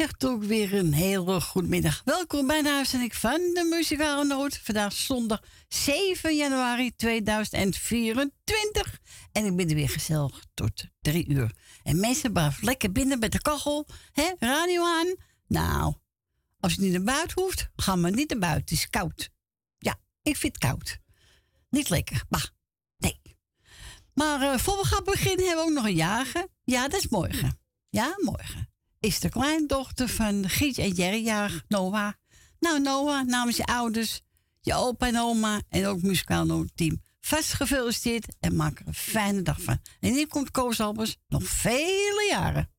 Ook weer een hele goedemiddag. Welkom bij de uitzending van de Muzikale Noot. Vandaag zondag 7 januari 2024. En ik ben er weer gezellig tot drie uur. En mensen, blijf lekker binnen met de kachel. Hè? Radio aan. Nou, als je niet naar buiten hoeft, gaan we niet naar buiten. Het is koud. Ja, ik vind het koud. Niet lekker. Bah, nee. Maar uh, voor we gaan beginnen hebben we ook nog een jager. Ja, dat is morgen. Ja, morgen is de kleindochter van Giet en Jerry, Noah. Nou, Noah, namens je ouders, je opa en oma en ook muzikaal team. Vast gefeliciteerd en maak er een fijne dag van. En hier komt Koos Albers nog vele jaren.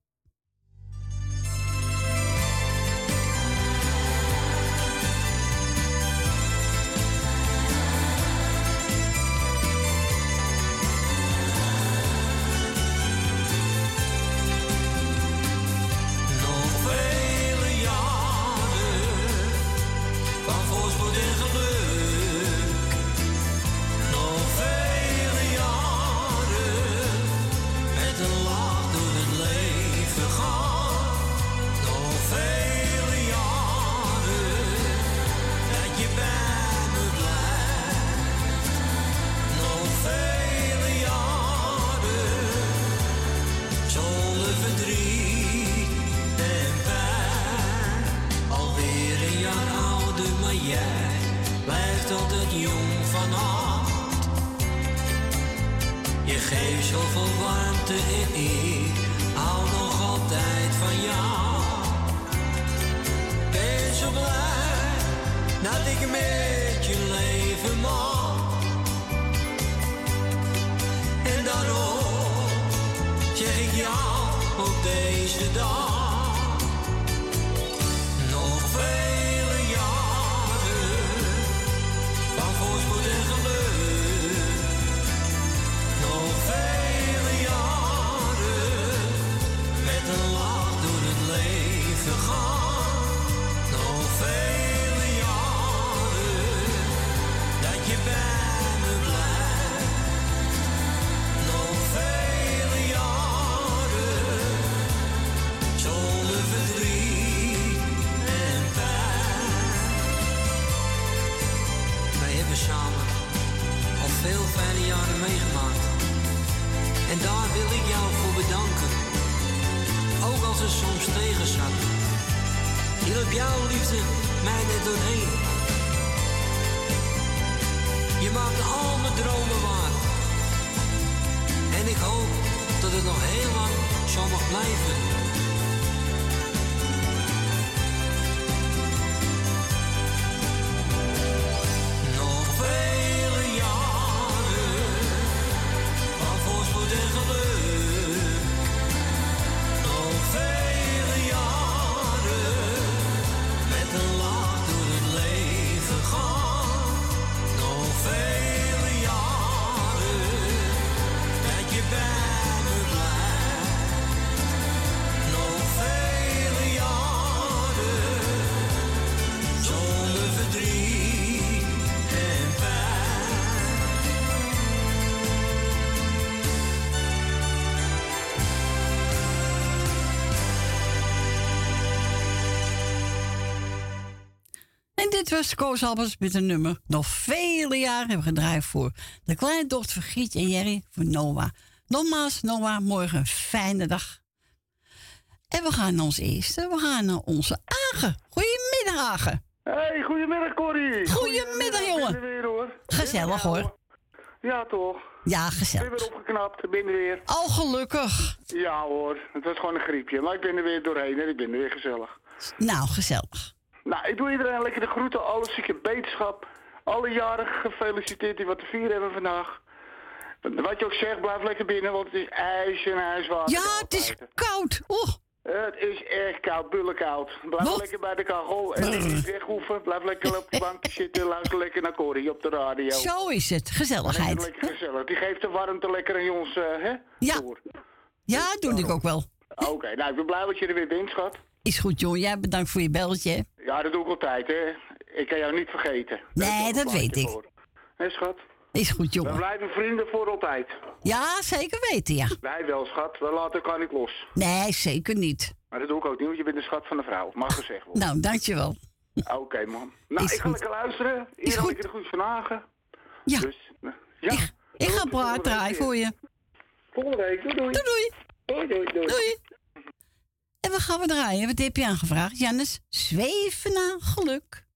Was Koos Albers met een nummer. Nog vele jaren hebben we gedraaid voor de kleindochter van Giet en Jerry voor Noah. Nogmaals, Noah, morgen een fijne dag. En we gaan naar ons eerste. We gaan naar onze Agen. Goedemiddag, Agen. Hey, goedemiddag, Corrie. Goedemiddag, jongen. Weer, hoor. Gezellig, hoor. Ja, toch? Ja, gezellig. Ik ben weer opgeknapt, ben er weer. Al gelukkig. Ja, hoor. Het was gewoon een griepje. Maar ik ben er weer doorheen en ik ben er weer gezellig. Nou, gezellig. Nou, ik doe iedereen lekker de groeten, alle zieke beterschap. Alle jarigen gefeliciteerd die wat te vieren hebben vandaag. Wat je ook zegt, blijf lekker binnen, want het is ijs en ijswater. Ja, het is koud. Oeh. Het is echt koud, bullen koud. Blijf Wat? lekker bij de kachel en niet weg hoeven. Blijf lekker op je bankje zitten, luister lekker naar Corrie op de radio. Zo is het. Lekker, Gezelligheid. lekker gezellig. Die geeft de warmte lekker aan ons, eh, hè? Ja. Door. Ja, doe ik ook wel. Oké, nou, ik ben blij dat je er weer bent, schat. Is goed, jongen. Jij bedankt voor je belletje. Ja, dat doe ik altijd, hè. Ik kan jou niet vergeten. Nee, Daar ik dat weet ik. Hé, schat? Is goed, We jongen. blijven vrienden voor altijd. Ja, zeker weten, ja. Wij wel, schat. We laten elkaar niet los. Nee, zeker niet. Maar dat doe ik ook niet, want je bent de schat van de vrouw. Mag gezegd worden. Nou, dankjewel. Oké, man. Nou, Is ik ga goed. lekker luisteren. Is Iedereen goed. lekker de goed vandaag. Ja, Dus, eh, ja. ik, ik ga week draaien voor je. Volgende week. Doei, doei. Doei, doei. Doei, doei, doei. En we gaan we draaien. Wat heb je aangevraagd? Jannes, zweven naar geluk.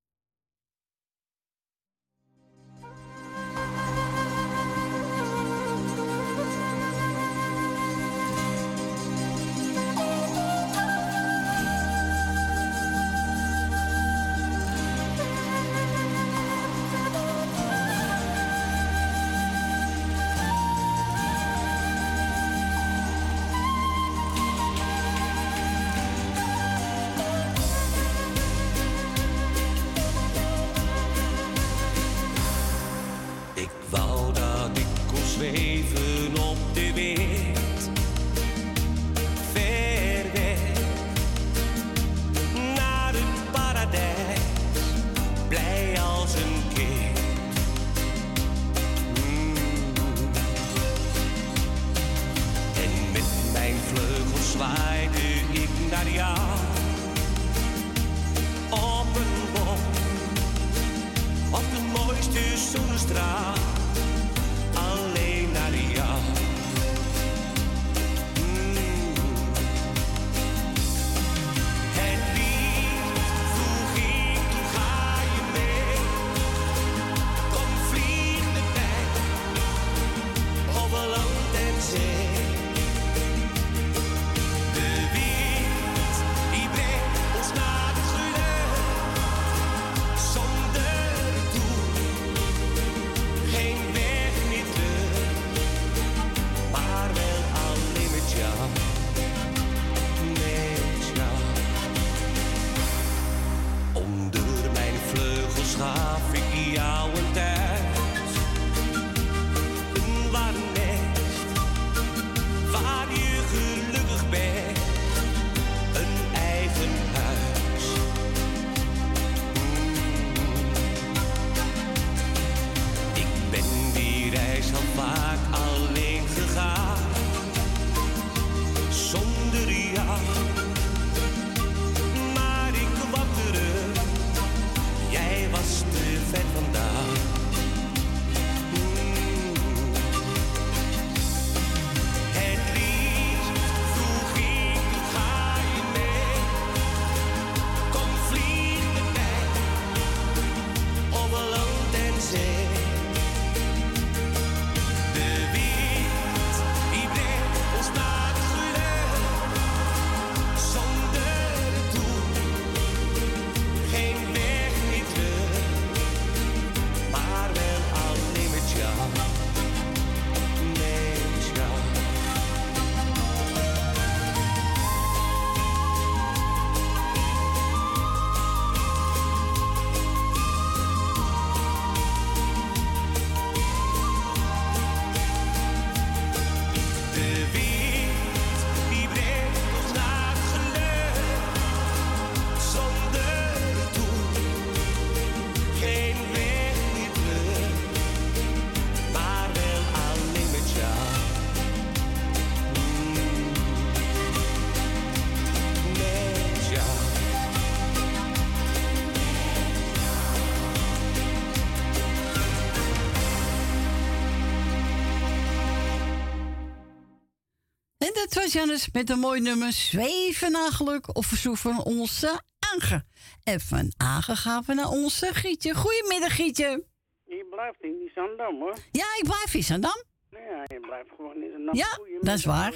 Dat was Jannes met een mooi nummer. Zweven naar geluk of verzoek van onze Ange. En van Ange gaan we naar onze Gietje. Goedemiddag Gietje. Je blijft in die Zandam, hoor. Ja, ik blijf in Zandam. Ja, je blijft gewoon in Zandam. Ja, dat is waar.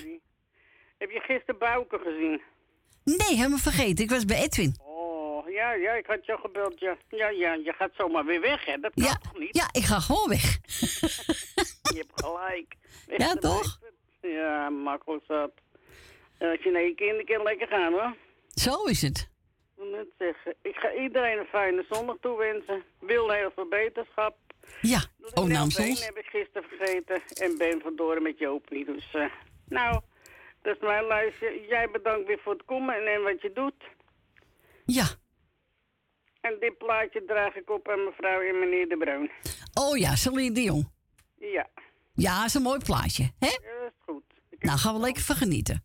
Heb je gisteren Bouke gezien? Nee, helemaal vergeten. Ik was bij Edwin. Oh, ja, ja, ik had jou gebeld, ja. Ja, ja, je gaat zomaar weer weg, hè? Dat kan Ja, toch niet? ja, ik ga gewoon weg. Je hebt gelijk. Ja, toch? Ja, makkelijk zat. als je naar je kinderen kan lekker gaan hoor. Zo is het. Ik zeggen. Ik ga iedereen een fijne zondag toewensen. Wil heel veel beterschap. Ja, ook namens ons. heb ik gisteren vergeten. En Ben van Doren met Jopie. Dus eh, nou, dat is mijn lijstje. Jij bedankt weer voor het komen en, wat je doet. Ja. En dit plaatje draag ik op aan mevrouw en meneer De Bruin. Oh ja, Celine de Jong. Ja, Ja, is een mooi plaatje, hè? ja, dat is goed. Ik Nou, gaan we lekker van genieten.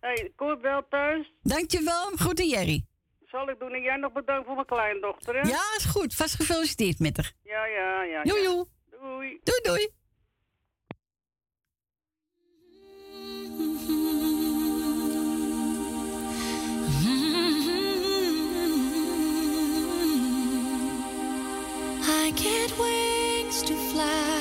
Hey, Koert wel thuis? Dankjewel, groeten Jerry. Zal ik doen? En jij nog bedankt voor mijn kleindochter, hè? Ja, is goed. Vast gefeliciteerd met haar. Ja, ja, ja. Joe, ja. joe. Doei. Doei, doei. I get wings to fly.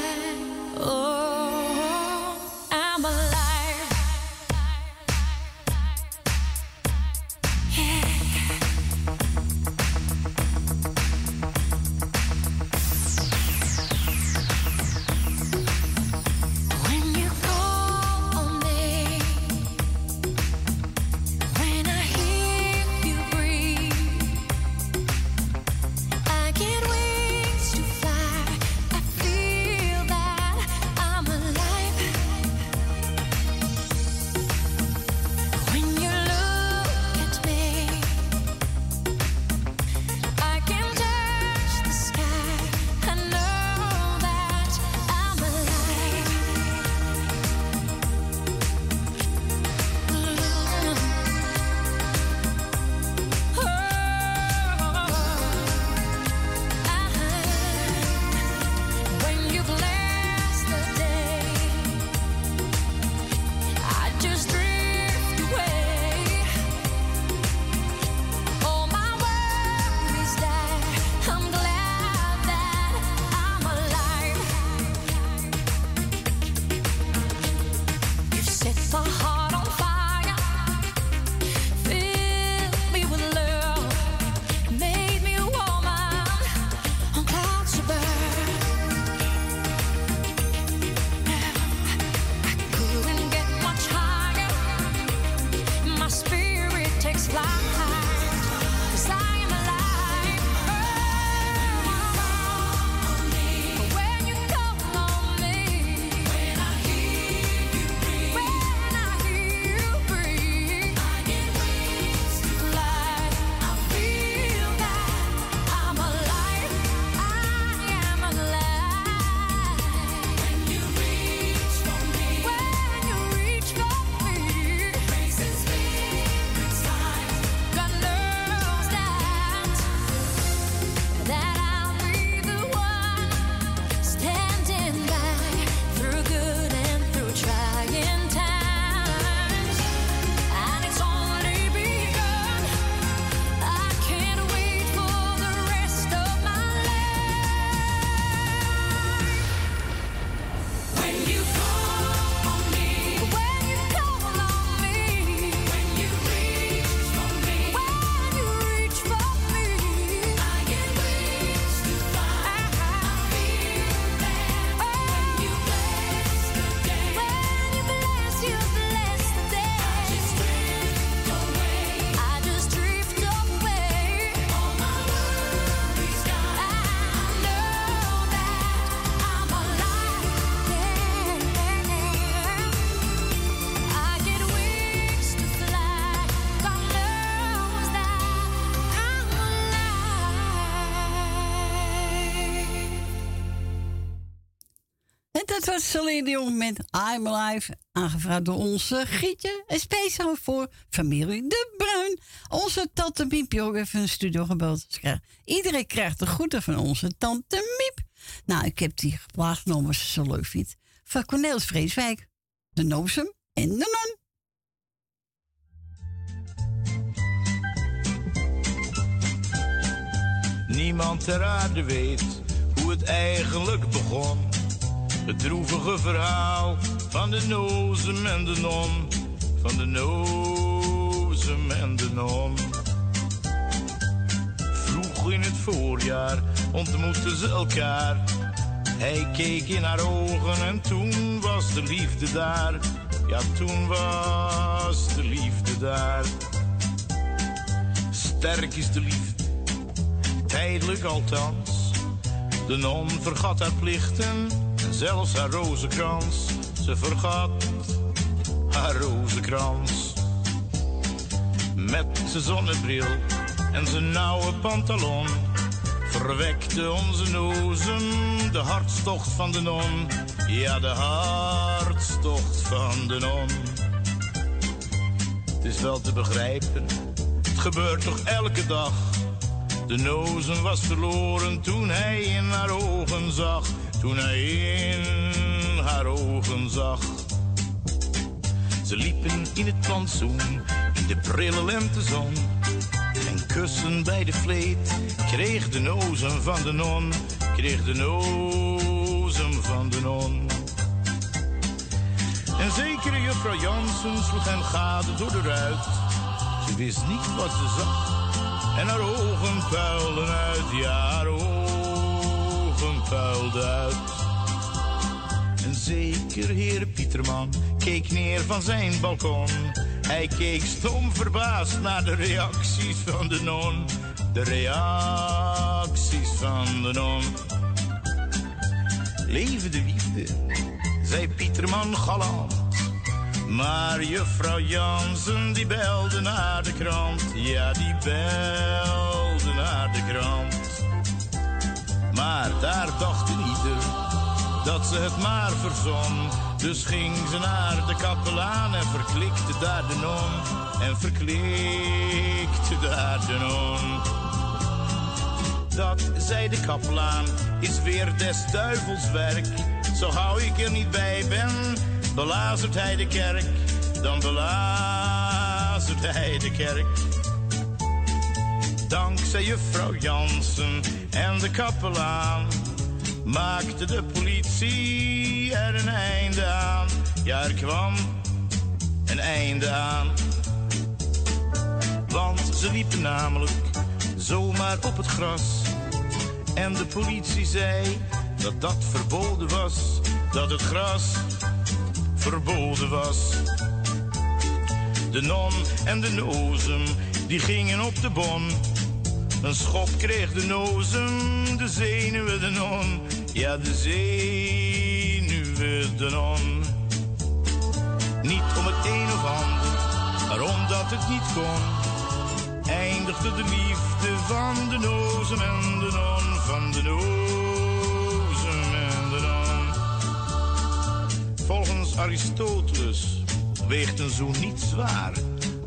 Dat was Celine Dion met I'm Alive, aangevraagd door onze Gietje. En speciaal voor familie De Bruin. Onze tante Miep die ook even een studio gebeld. Iedereen krijgt de groeten van onze tante Miep. Nou, ik heb die geplaatst genomen ze zo leuk vindt. Van Cornelis Vreeswijk, de Noosem en de Non. Niemand ter aarde weet hoe het eigenlijk begon. Het droevige verhaal van de nozem en de non. Van de nozem en de non. Vroeg in het voorjaar ontmoetten ze elkaar. Hij keek in haar ogen en toen was de liefde daar. Ja, toen was de liefde daar. Sterk is de liefde, tijdelijk althans. De non vergat haar plichten en zelfs haar rozenkrans. Ze vergat haar rozenkrans. Met zijn zonnebril en zijn nauwe pantalon verwekte onze nozen de hartstocht van de non. Ja, de hartstocht van de non. Het is wel te begrijpen, het gebeurt toch elke dag. De nozen was verloren toen hij in haar ogen zag. Toen hij in haar ogen zag. Ze liepen in het plantsoen, in de prille lentezon. En kussen bij de vleet kreeg de nozen van de non. Kreeg de nozen van de non. En zekere juffrouw Jansen sloeg hem gade door de ruit. Ze wist niet wat ze zag. En haar ogen puilden uit, ja, uit. En zeker heer Pieterman keek neer van zijn balkon. Hij keek stom verbaasd naar de reacties van de non. De reacties van de non. Leven de liefde, zei Pieterman galant. Maar juffrouw Jansen die belde naar de krant. Ja, die belde naar de krant. Maar daar dacht een ieder dat ze het maar verzon. Dus ging ze naar de kapelaan en verklikte daar de non. En verklikte daar de non. Dat, zei de kapelaan, is weer des duivels werk. Zo gauw ik er niet bij ben, belazert hij de kerk. Dan belazert hij de kerk. Dankzij juffrouw Jansen en de kapelaan maakte de politie er een einde aan. Ja, er kwam een einde aan. Want ze liepen namelijk zomaar op het gras. En de politie zei dat dat verboden was. Dat het gras verboden was. De non en de nozem, die gingen op de bon. Een schop kreeg de nozem, de zenuwen de non. Ja, de zenuwen de non. Niet om het een of ander, maar omdat het niet kon. Eindigde de liefde van de nozem en de non. Van de nozem en de non. Volgens Aristoteles weegt een zoen niet zwaar.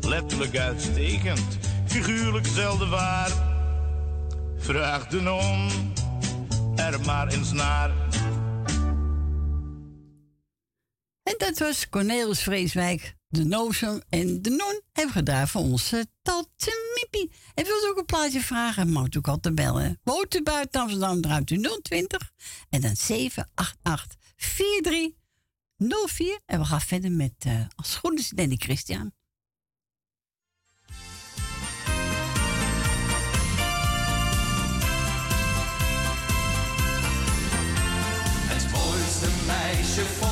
Letterlijk uitstekend, figuurlijk zelden waar. Vraag de non er maar eens naar. En dat was Cornelis Vreeswijk, de Nozem en de Non hebben gedaan voor onze tante Mippie. En wilt ook een plaatje vragen, mag ook altijd bellen. Woont buiten Amsterdam, draait u 020 en dan 788 4304. En we gaan verder met, eh, als goed is, Christian. you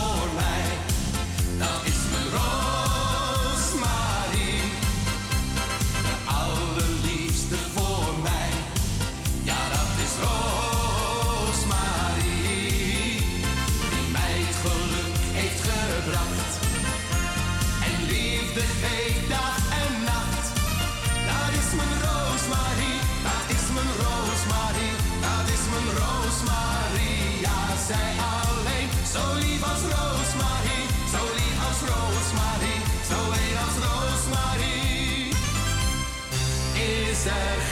Is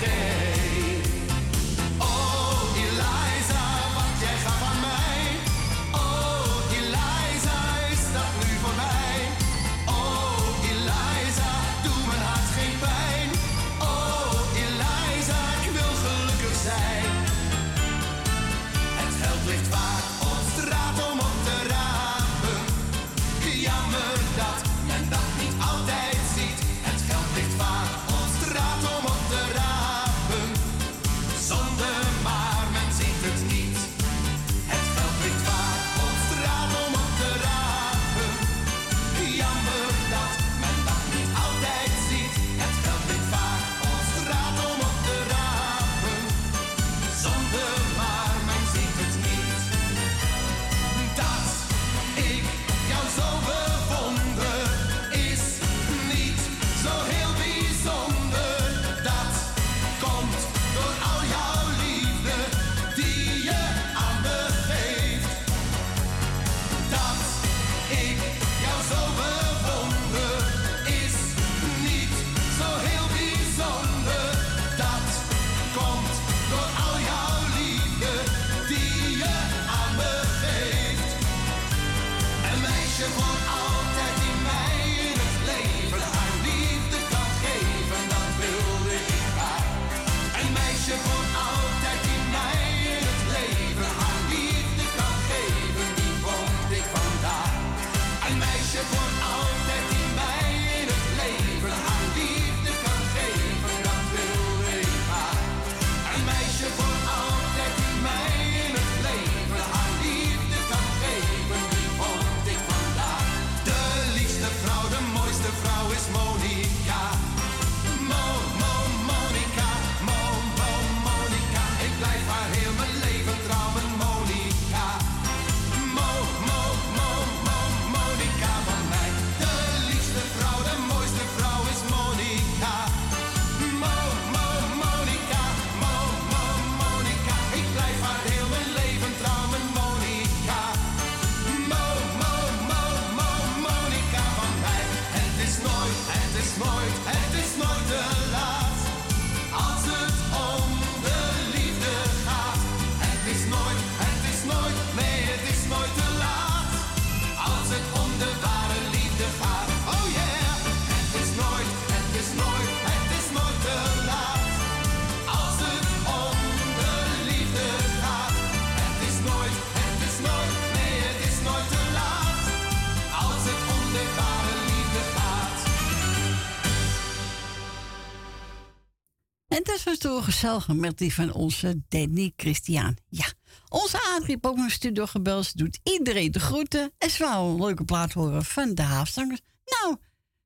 stoere gezellige met die van onze Danny Christian. Ja, onze Adrie ook een studio. Ze doet iedereen de groeten. En ze een leuke plaat horen van de Haafstangers. Nou,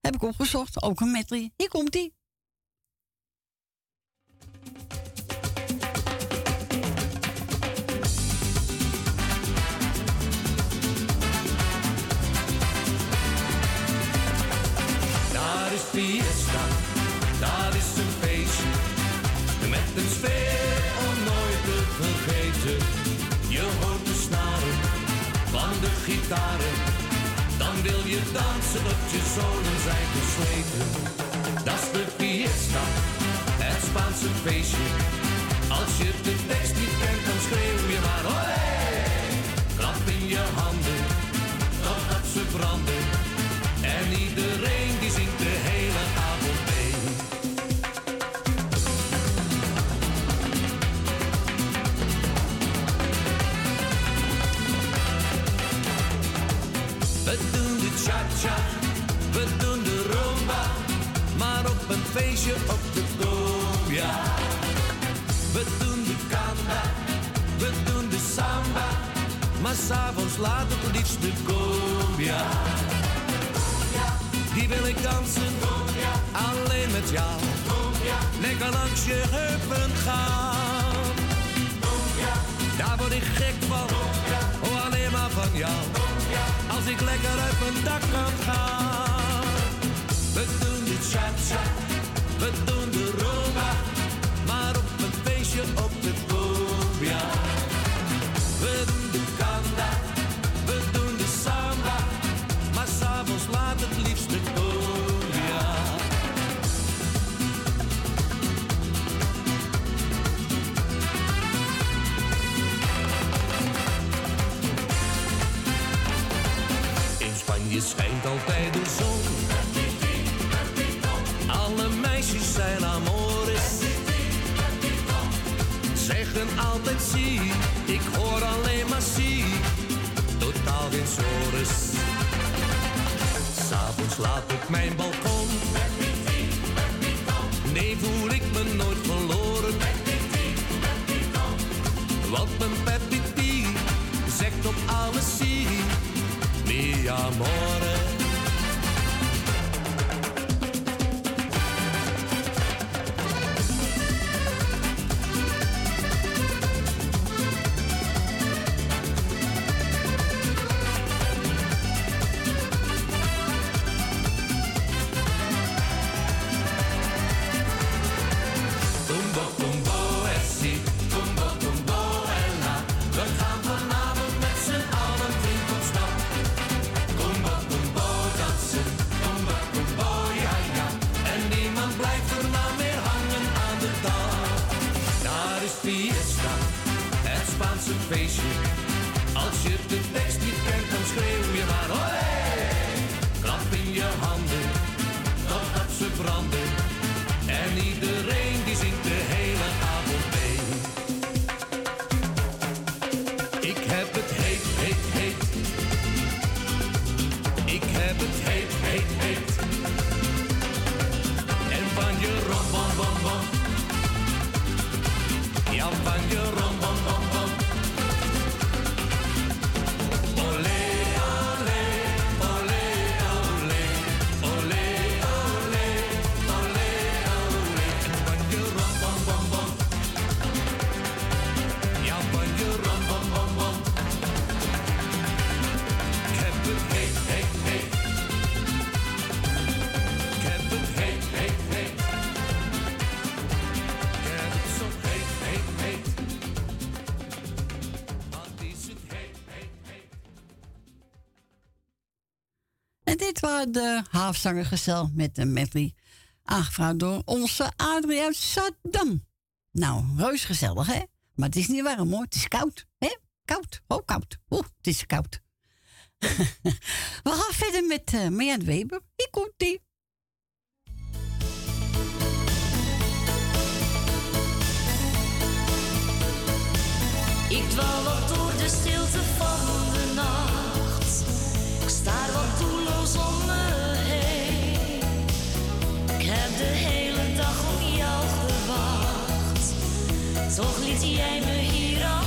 heb ik opgezocht. Ook een medley. Hier komt ie. Daar is fiesta, Dan wil je dansen tot je zolen zijn gesleten. Dat is de fiesta, het Spaanse feestje. Als je de tekst niet kent, feestje op de cumbia. We doen de kanda, we doen de samba, maar s'avonds laat het liefst de cumbia. Die wil ik dansen, alleen met jou. Lekker langs je heupen gaan. Daar word ik gek van, oh alleen maar van jou. Als ik lekker uit mijn dak kan gaan. We doen de cha-cha, we doen S'avonds laat op mijn balkon. Nee, voel ik me nooit verloren. Want mijn Peppy zegt op alles zie. Mi amore. De haafzangergezel met de medley. Aangevraagd door onze Adrie uit Saddam. Nou, reus gezellig, hè? Maar het is niet warm, hoor. Het is koud, hè? Koud. Oh, koud. Oeh, het is koud. We gaan verder met uh, Weber. Hier komt die. Ik dwaal Toch liet jij me hier al.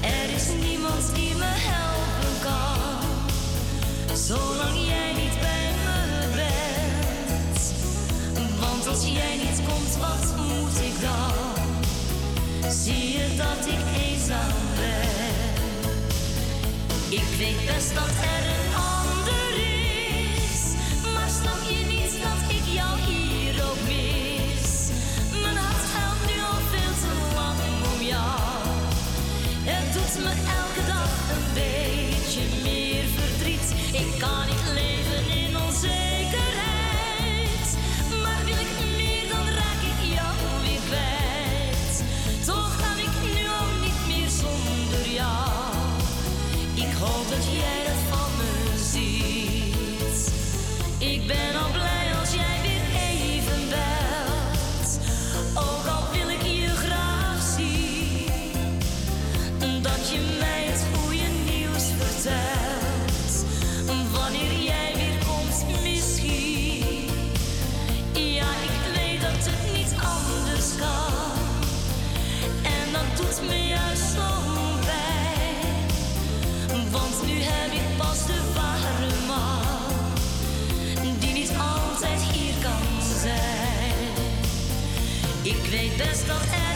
Er is niemand die me helpen kan, zolang jij niet bij me bent. Want als jij niet komt, wat moet ik dan? Zie je dat ik eenzaam ben? Ik weet best dat er een ander Ik ben al blij als jij weer even belt, ook al wil ik je graag zien en dat je mij het goede nieuws vertelt. Wanneer jij weer komt, misschien. Ja, ik weet dat het niet anders kan en dat doet me juist zo pijn, want nu heb ik pas de. There's no end.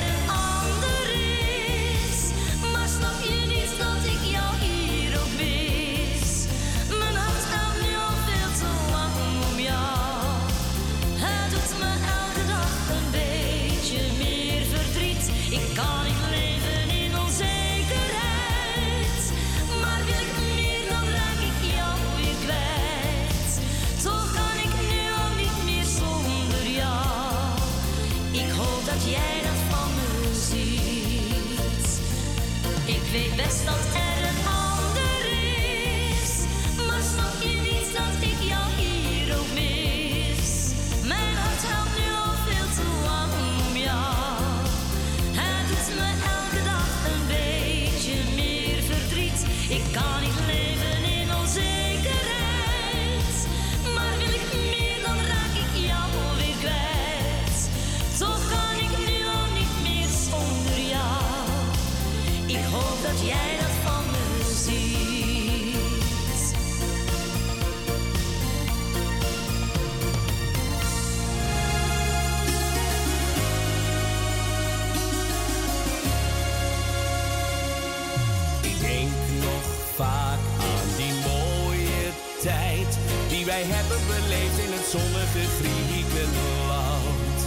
zonnige Griekenland.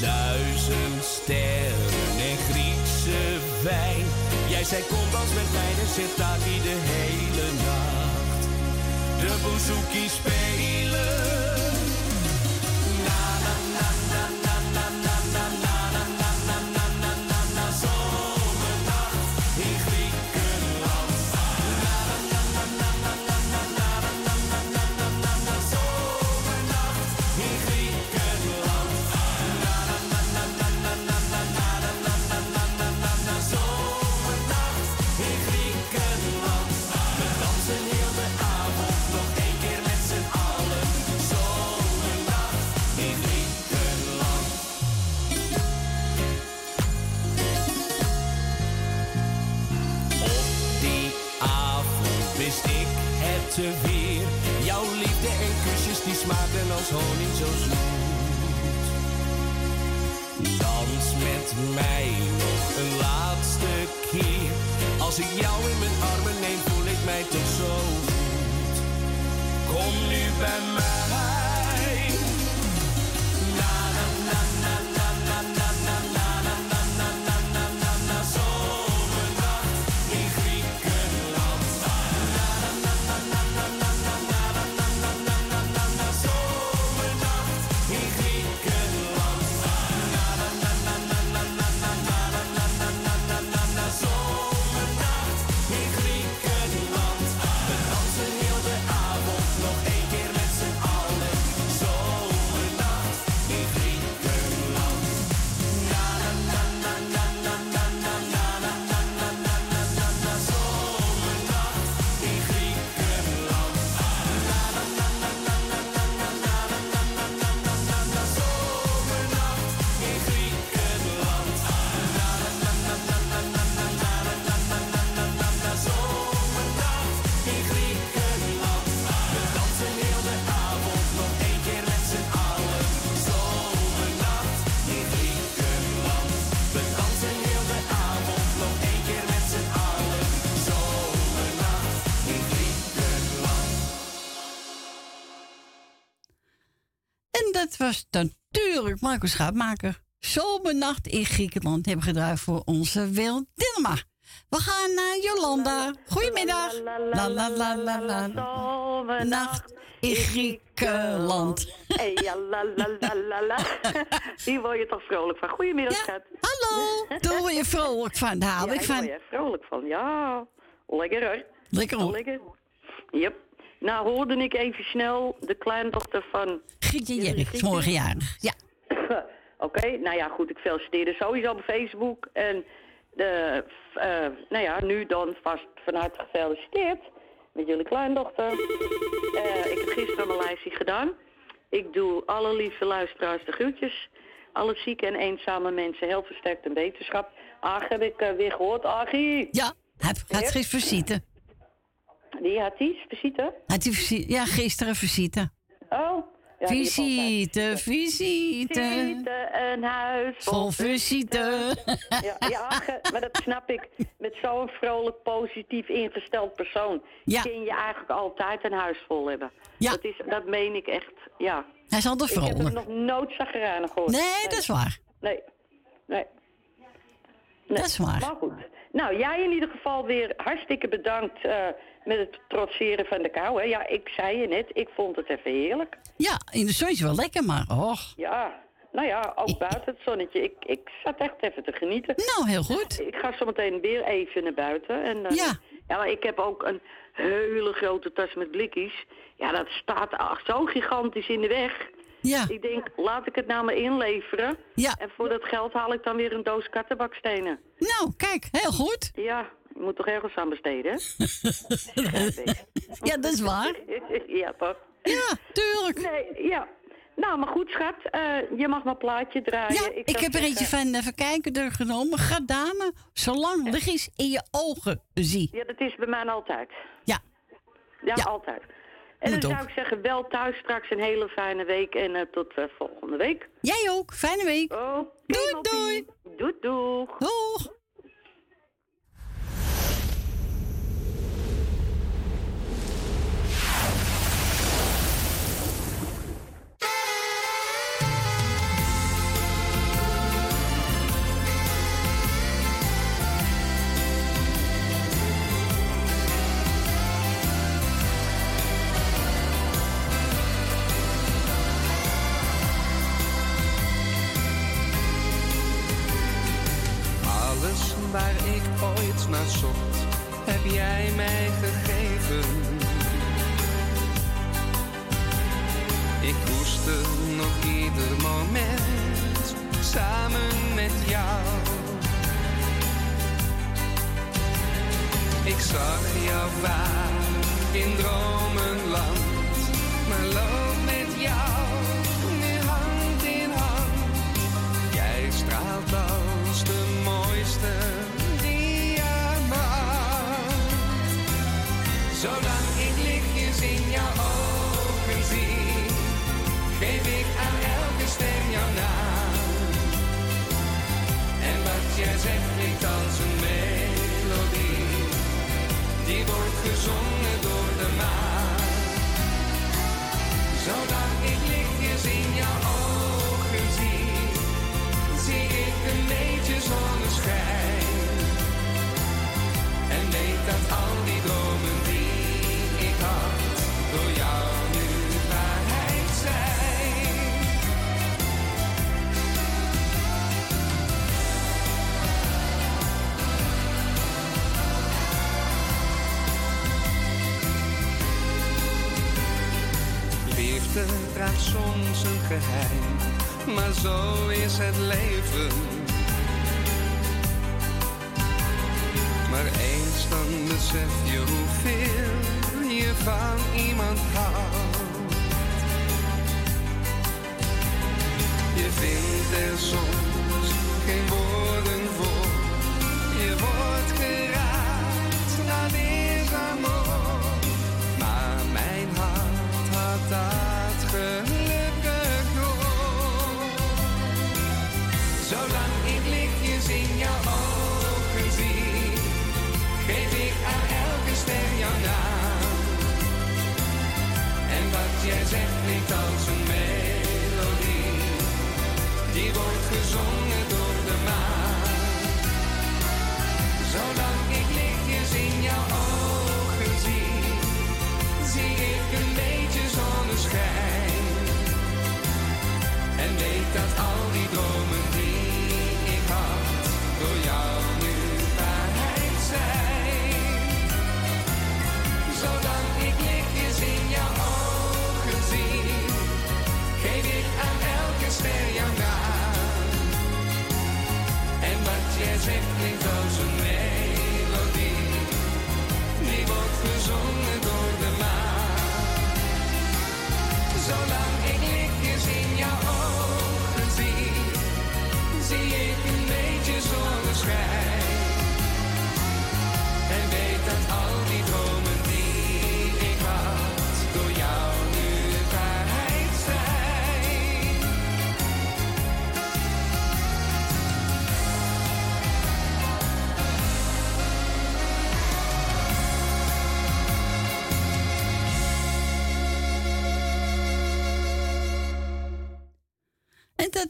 Duizend sterren en Griekse wijn. Jij zei kom als met mij, de zit daar de hele nacht. De bouzouki spelen. die smaken als honing zo zoet. Dans met mij nog een laatste keer. Als ik jou in mijn armen neem, voel ik mij toch zo goed. Kom nu bij mij. Natuurlijk Marco Schaapmaker. Zomernacht in Griekenland hebben gedraaid voor onze Wil Dilma. We gaan naar Jolanda. Goedemiddag. La la la la la. Nacht in Griekenland. Hey, ja, la la la la la. Hier word je toch vrolijk van. Goedemiddag. Hallo. Daar word je vrolijk van. Daar Ja, ik hier word van. je vrolijk van. Ja, lekker hoor. Lekker hoor. Lekker. Yep. Nou hoorde ik even snel de kleindochter van... Grietje is morgen jarig. Ja. Oké, nou ja, goed, ik feliciteerde sowieso op Facebook. En de, eh, nou ja, nu dan vast van harte gefeliciteerd met jullie kleindochter. Eh, ik heb gisteren mijn lijstje gedaan. Ik doe alle lieve luisteraars de groetjes. Alle zieke en eenzame mensen heel versterkt en wetenschap. Ach, heb ik eh, weer gehoord, Agie. Ja, hij had geen visite. Die had die, visite? Had hij visite? Ja, gisteren visite. Oh. Ja, Visite, visite. Visite, een huis Vol visite. Ja, maar dat snap ik. Met zo'n vrolijk, positief ingesteld persoon... Ja. kun je eigenlijk altijd een huis vol hebben. Ja. Dat, is, dat meen ik echt, ja. Hij is altijd Ik heb hem vrolijk. nog nooit zagrijnig gehoord. Nee, dat is waar. Nee, nee. Dat is waar. Maar goed. Nou, jij in ieder geval weer hartstikke bedankt... eh, met het trotseren van de kou. Hè. Ja, ik zei je net, ik vond het even heerlijk. Ja, in de zon is wel lekker, maar och. Ja, nou ja, ook buiten het zonnetje. Ik, ik zat echt even te genieten. Nou, heel goed. Ik ga zo meteen weer even naar buiten. En, eh, Ja. Ja, maar ik heb ook een hele grote tas met blikjes. Ja, dat staat ach, zo gigantisch in de weg. Ja. Ik denk, laat ik het nou maar inleveren. Ja. En voor dat geld haal ik dan weer een doos kattenbakstenen. Nou, kijk, heel goed. Ja, je moet toch ergens aan besteden? Ja, dat is waar. ja, toch? Ja, tuurlijk. Nee, ja. Nou, maar goed, schat. eh, je mag mijn plaatje draaien. Ja, Ik heb er eentje van even kijken er genomen. Ga dame, zolang lichtjes in je ogen zie. Ja, dat is bij mij altijd. Ja. Ja, Ja. altijd. En Moet dan zou ik zeggen, wel thuis straks een hele fijne week en eh, tot eh, volgende week. Jij ook. Fijne week. Doei, doei. Doei, doeg. Doeg.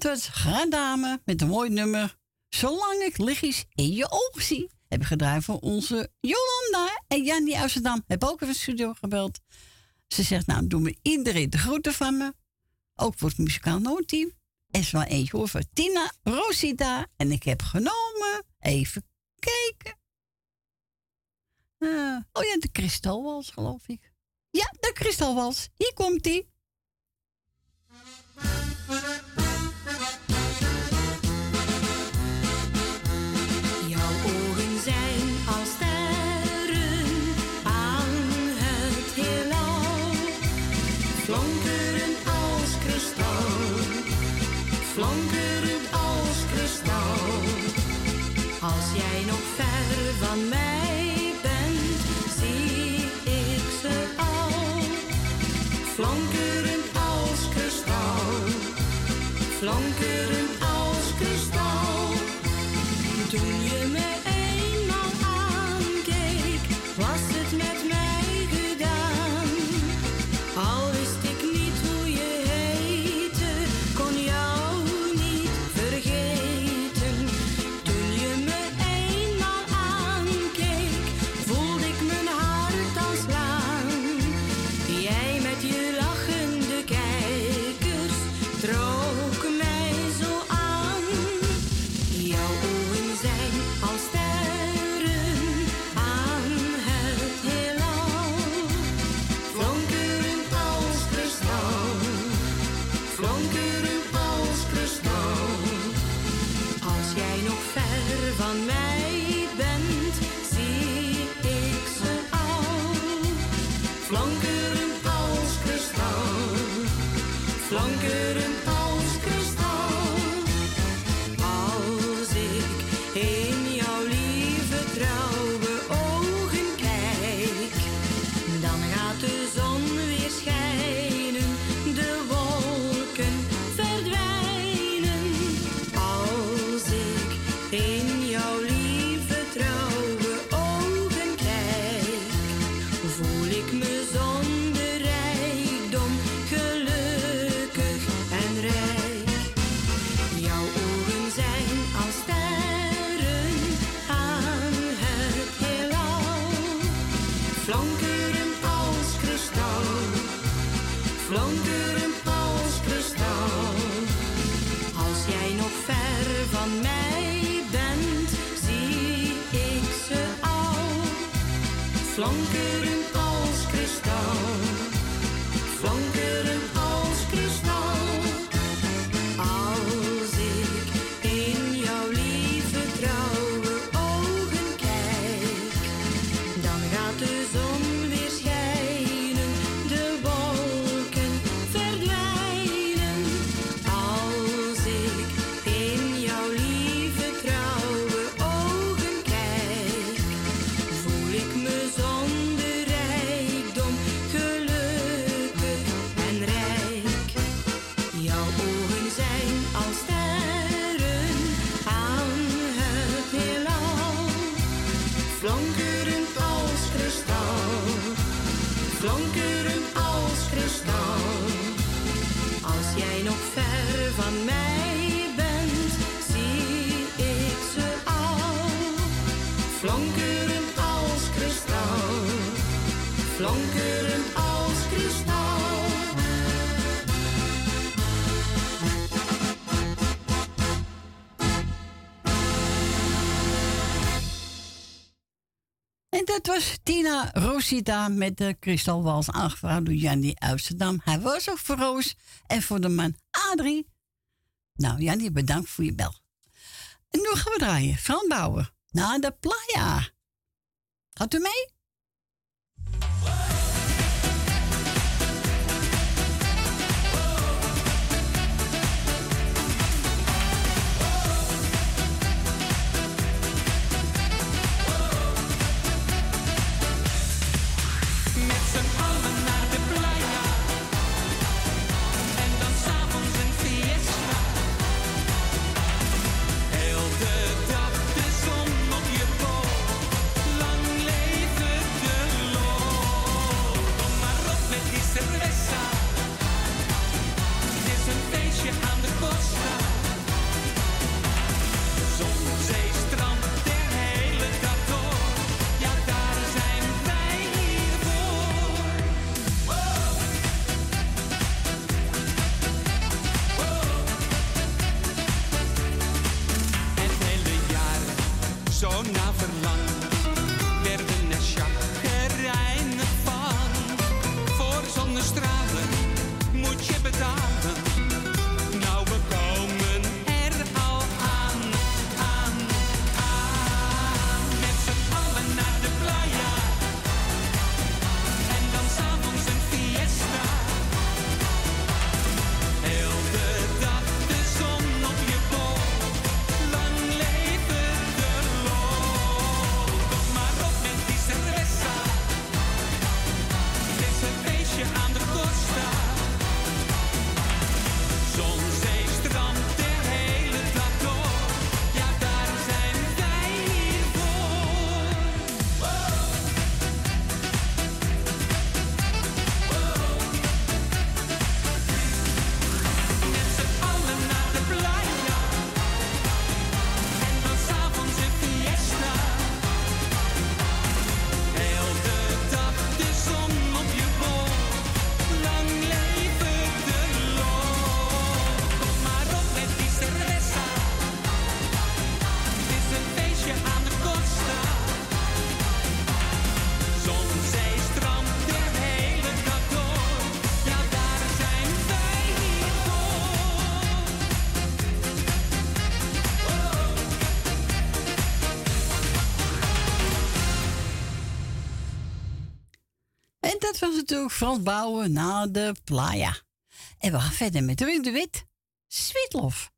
het was dame met een mooi nummer. Zolang ik lichtjes in je ogen zie. Heb ik gedraaid voor onze Jolanda. En Jannie Amsterdam heb ook even studio gebeld. Ze zegt, nou, doe me iedereen de groeten van me. Ook voor het muzikaal noodteam. Er is wel eentje hoor voor Tina, Rosita. En ik heb genomen. Even kijken. Eh, oh ja, de kristalwals, geloof ik. Ja, de kristalwals. Hier komt-ie. Jouw ogen zijn als sterren aan het heelal, flankeren als kristal. als. Als jij nog ver van mij dat was Tina Rosita met de kristalwals aangevraagd door Janny Amsterdam. Hij was ook voor Roos en voor de man Adrie. Nou, Jannie, bedankt voor je bel. En nu gaan we draaien. Van bouwen naar de playa. Gaat u mee? natuurlijk Frans Bouwen naar de playa. En we gaan verder met Ruud de Wit, Sweet Love.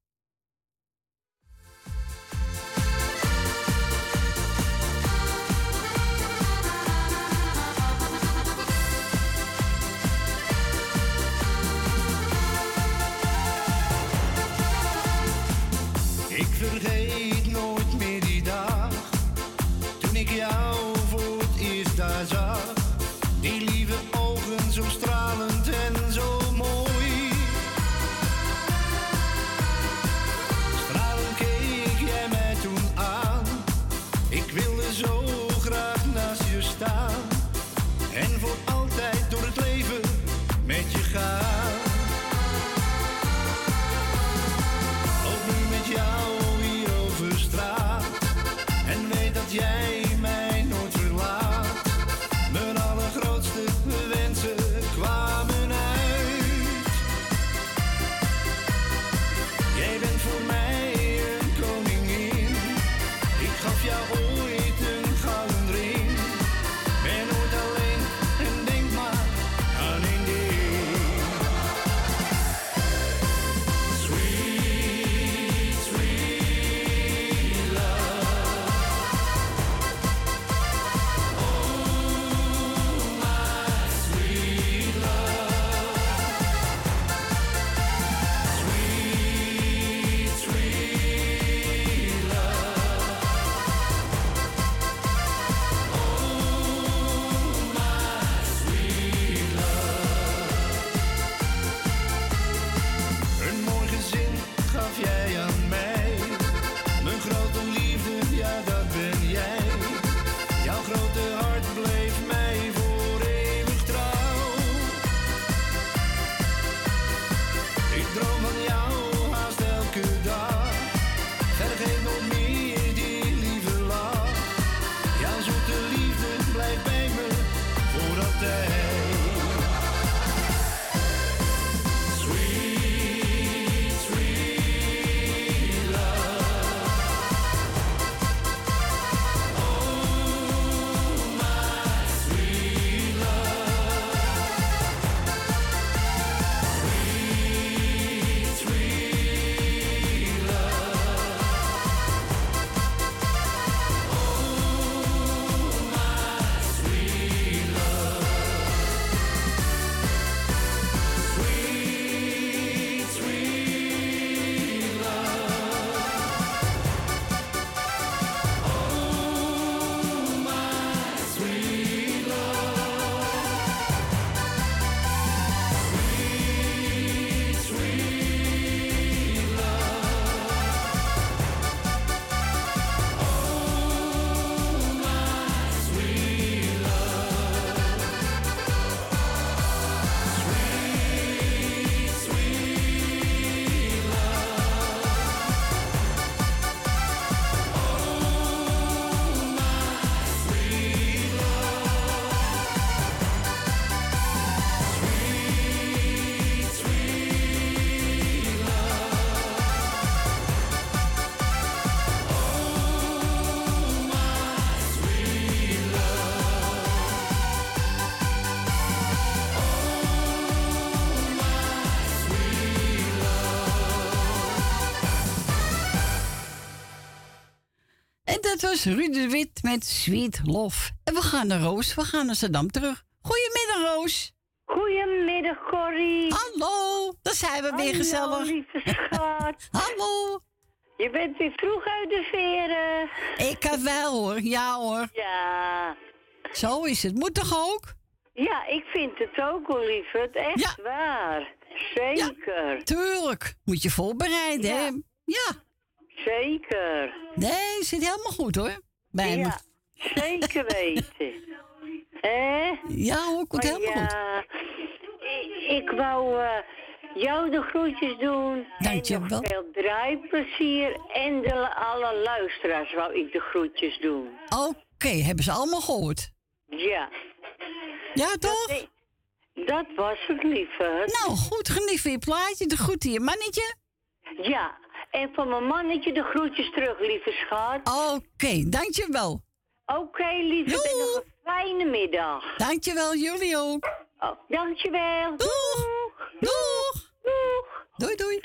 Was Ruud de Wit met Sweet Love. En we gaan naar Roos. We gaan naar Zandam terug. Goedemiddag, Roos. Goedemiddag, Corrie. Hallo. Daar zijn we weer gezellig. lieve schat. Hallo. Je bent weer vroeg uit de veren. Ik kan wel hoor. Ja hoor. Ja. Zo is het. Moet toch ook? Ja, ik vind het ook wel, lieverd. Echt waar. Zeker. Tuurlijk. Moet je voorbereiden, hè? Ja. Zeker. Nee, zit helemaal goed hoor. Bij me. Ja, zeker weten. Hè? Ja hoor, komt Maar helemaal goed. ja, Ik, ik wou eh, jou de groetjes doen. Dank je wel. veel draaiplezier. En de, alle luisteraars wou ik de groetjes doen. Oké, hebben ze allemaal gehoord? Ja. Ja, toch? Dat, dat was het, lieverd. Nou, goed, geniet van je plaatje. De groeten je mannetje. Ja, en van mijn mannetje de groetjes terug, lieve schat. Oké, dankjewel. Oké, lieve, en nog een fijne middag. Dankjewel, jullie ook. Oh, dankjewel. Doeg. Doeg. Doeg. Doei, doei.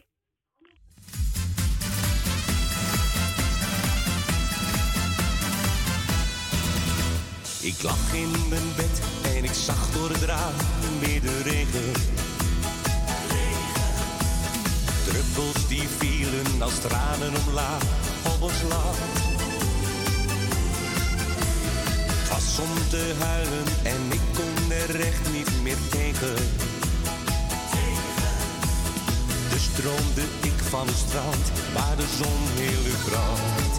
Ik lag in mijn bed en ik zag door het raam weer de regen. Druppels die vielen als tranen omlaag op ons land. Het was om te huilen en ik kon er echt niet meer tegen. Dus stroomde ik van het strand waar de zon heel brandt.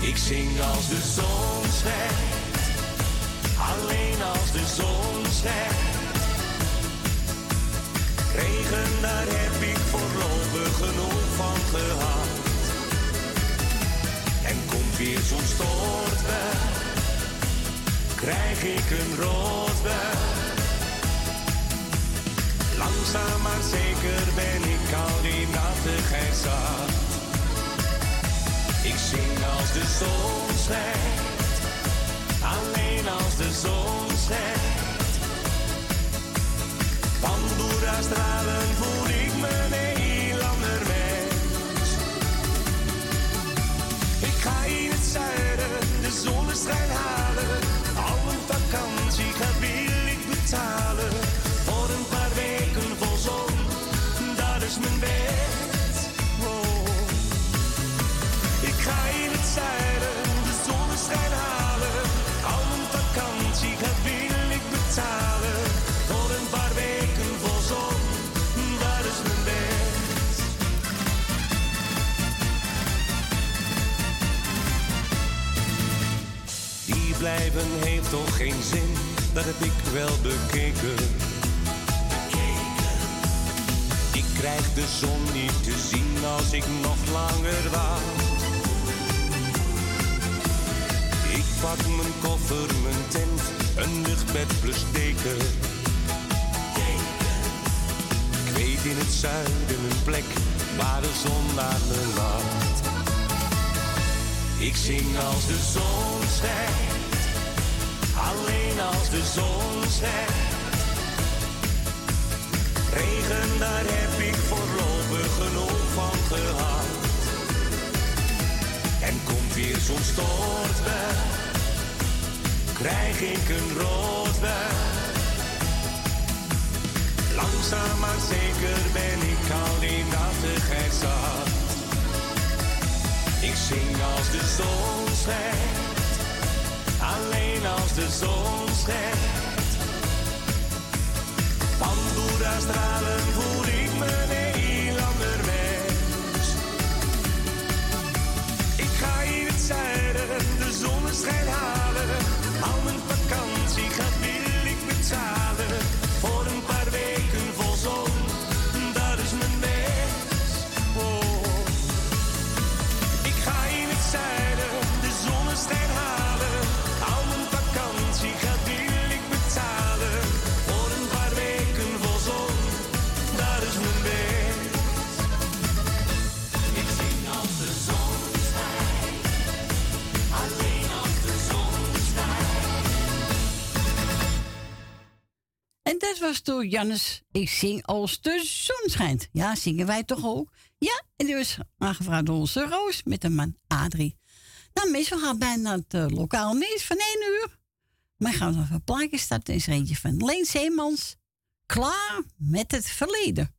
Ik zing als de zon schijnt, alleen als de zon schijnt. Regen, daar heb ik voorlopig genoeg van gehad. En komt weer zo'n stortbui, krijg ik een roodbui. Langzaam maar zeker ben ik al die nattigheid zat. Ik zing als de zon schijnt, alleen als de zon Van Boeddha stralen voel ik me een heel ander. Ik ga in het zuiden de zonneschijn halen, al een vakantie gaat wil ik betalen. Voor een paar weken vol zon, dat is mijn wens. Blijven heeft toch geen zin, dat heb ik wel bekeken. Ik krijg de zon niet te zien als ik nog langer wacht. Ik pak mijn koffer, mijn tent, een luchtbed plus deken. Ik weet in het zuiden een plek waar de zon naar me lacht. Ik zing als de zon schijnt, alleen als de zon schijnt. Regen, daar heb ik voorlopig genoeg van gehad. En komt weer zo'n stortbui, krijg ik een roodbui. Langzaam maar zeker ben ik al die nattigheid zat. Ik zing als de zon schijnt, alleen als de zon schijnt. Van Boeddha stralen voel ik me een mens. Ik ga in het zuiden de zonneschijn halen. Al mijn vakantie gaat wil ik betalen. Voor was door Jannes. Ik zing als de zon schijnt. Ja, zingen wij toch ook? Ja, en was aangevraagd door onze Roos met de man Adrie. Nou, meestal gaan bijna het eh, lokaal nieuws van 1 uur. Maar gaan we even een starten. Is er eentje van Leen Zeemans. Klaar met het verleden.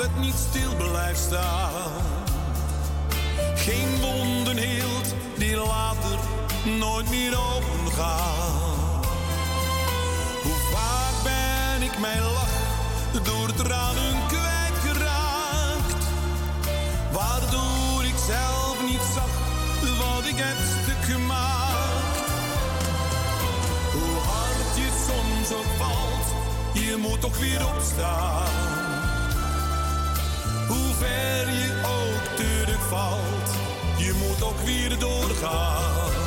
Dat niet stil blijft staan. Geen wonden hield die later nooit meer opengaan. Hoe vaak ben ik mijn lach door tranen kwijtgeraakt. Waardoor ik zelf niet zag wat ik heb stuk gemaakt. Hoe hard je soms ook valt, je moet toch weer opstaan. Hoe ver je ook terugvalt, je moet ook weer doorgaan.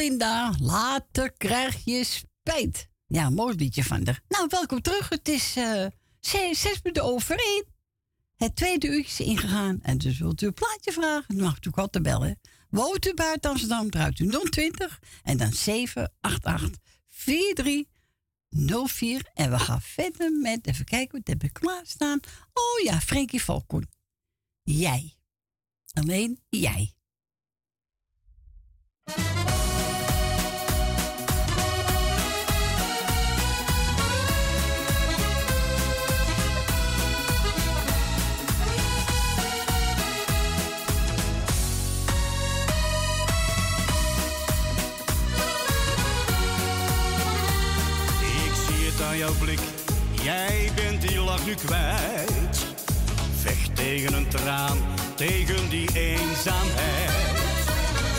Was Colinda. Later krijg je spijt. Ja, mooi liedje van haar. Nou, welkom terug. Het is eh, zes, minuten over één. Het tweede uur is ingegaan. En dus wilt u een plaatje vragen, dan mag u ook altijd bellen. Woont buiten Amsterdam, draait u 020 en dan 788 4304. En we gaan verder met, even kijken, wat heb ik klaarstaan? Oh ja, Frankie Valkoen. Jij. Alleen jij. Jouw blik, jij bent die lach nu kwijt. Vecht tegen een traan, tegen die eenzaamheid.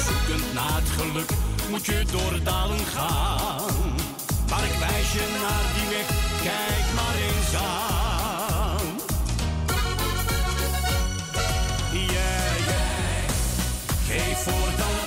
Zoekend naar het geluk moet je door dalen gaan. Maar ik wijs je naar die weg, kijk maar eens aan. Jij, jij, geef voortaan al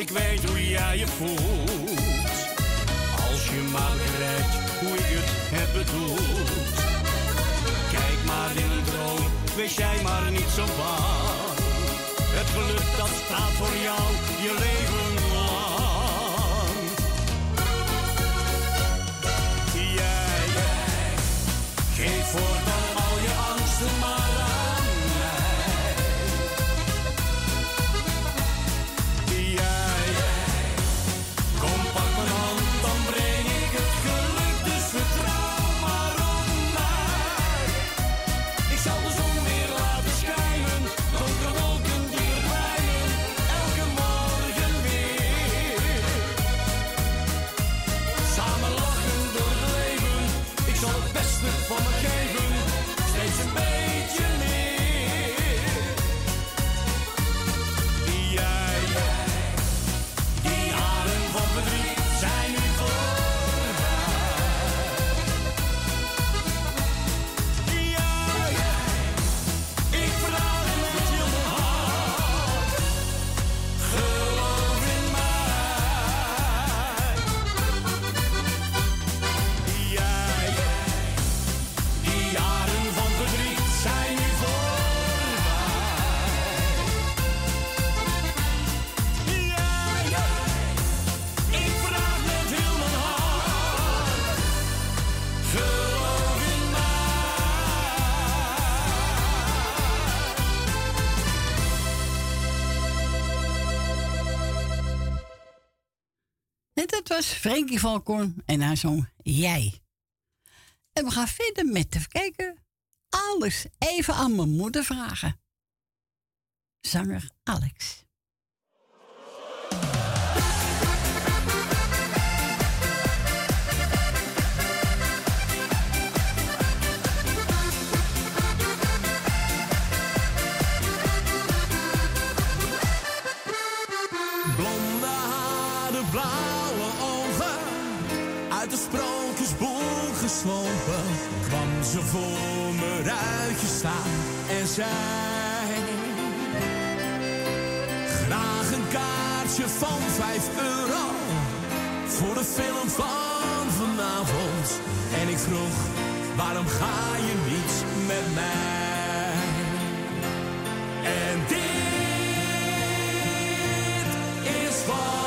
ik weet hoe jij je voelt. Als je maar begrijpt hoe ik het heb bedoeld. Kijk maar in een droom, wees jij maar niet zo bang. Het geluk dat staat voor jou je leven lang. Jij, jij, geef voortaan was Valkorn en haar zong Jij. En we gaan verder met even kijken. Alles even aan mijn moeder vragen. Zanger Alex. En zei: Graag een kaartje van vijf euro voor de film van vanavond. En ik vroeg: Waarom ga je niet met mij? En dit is wat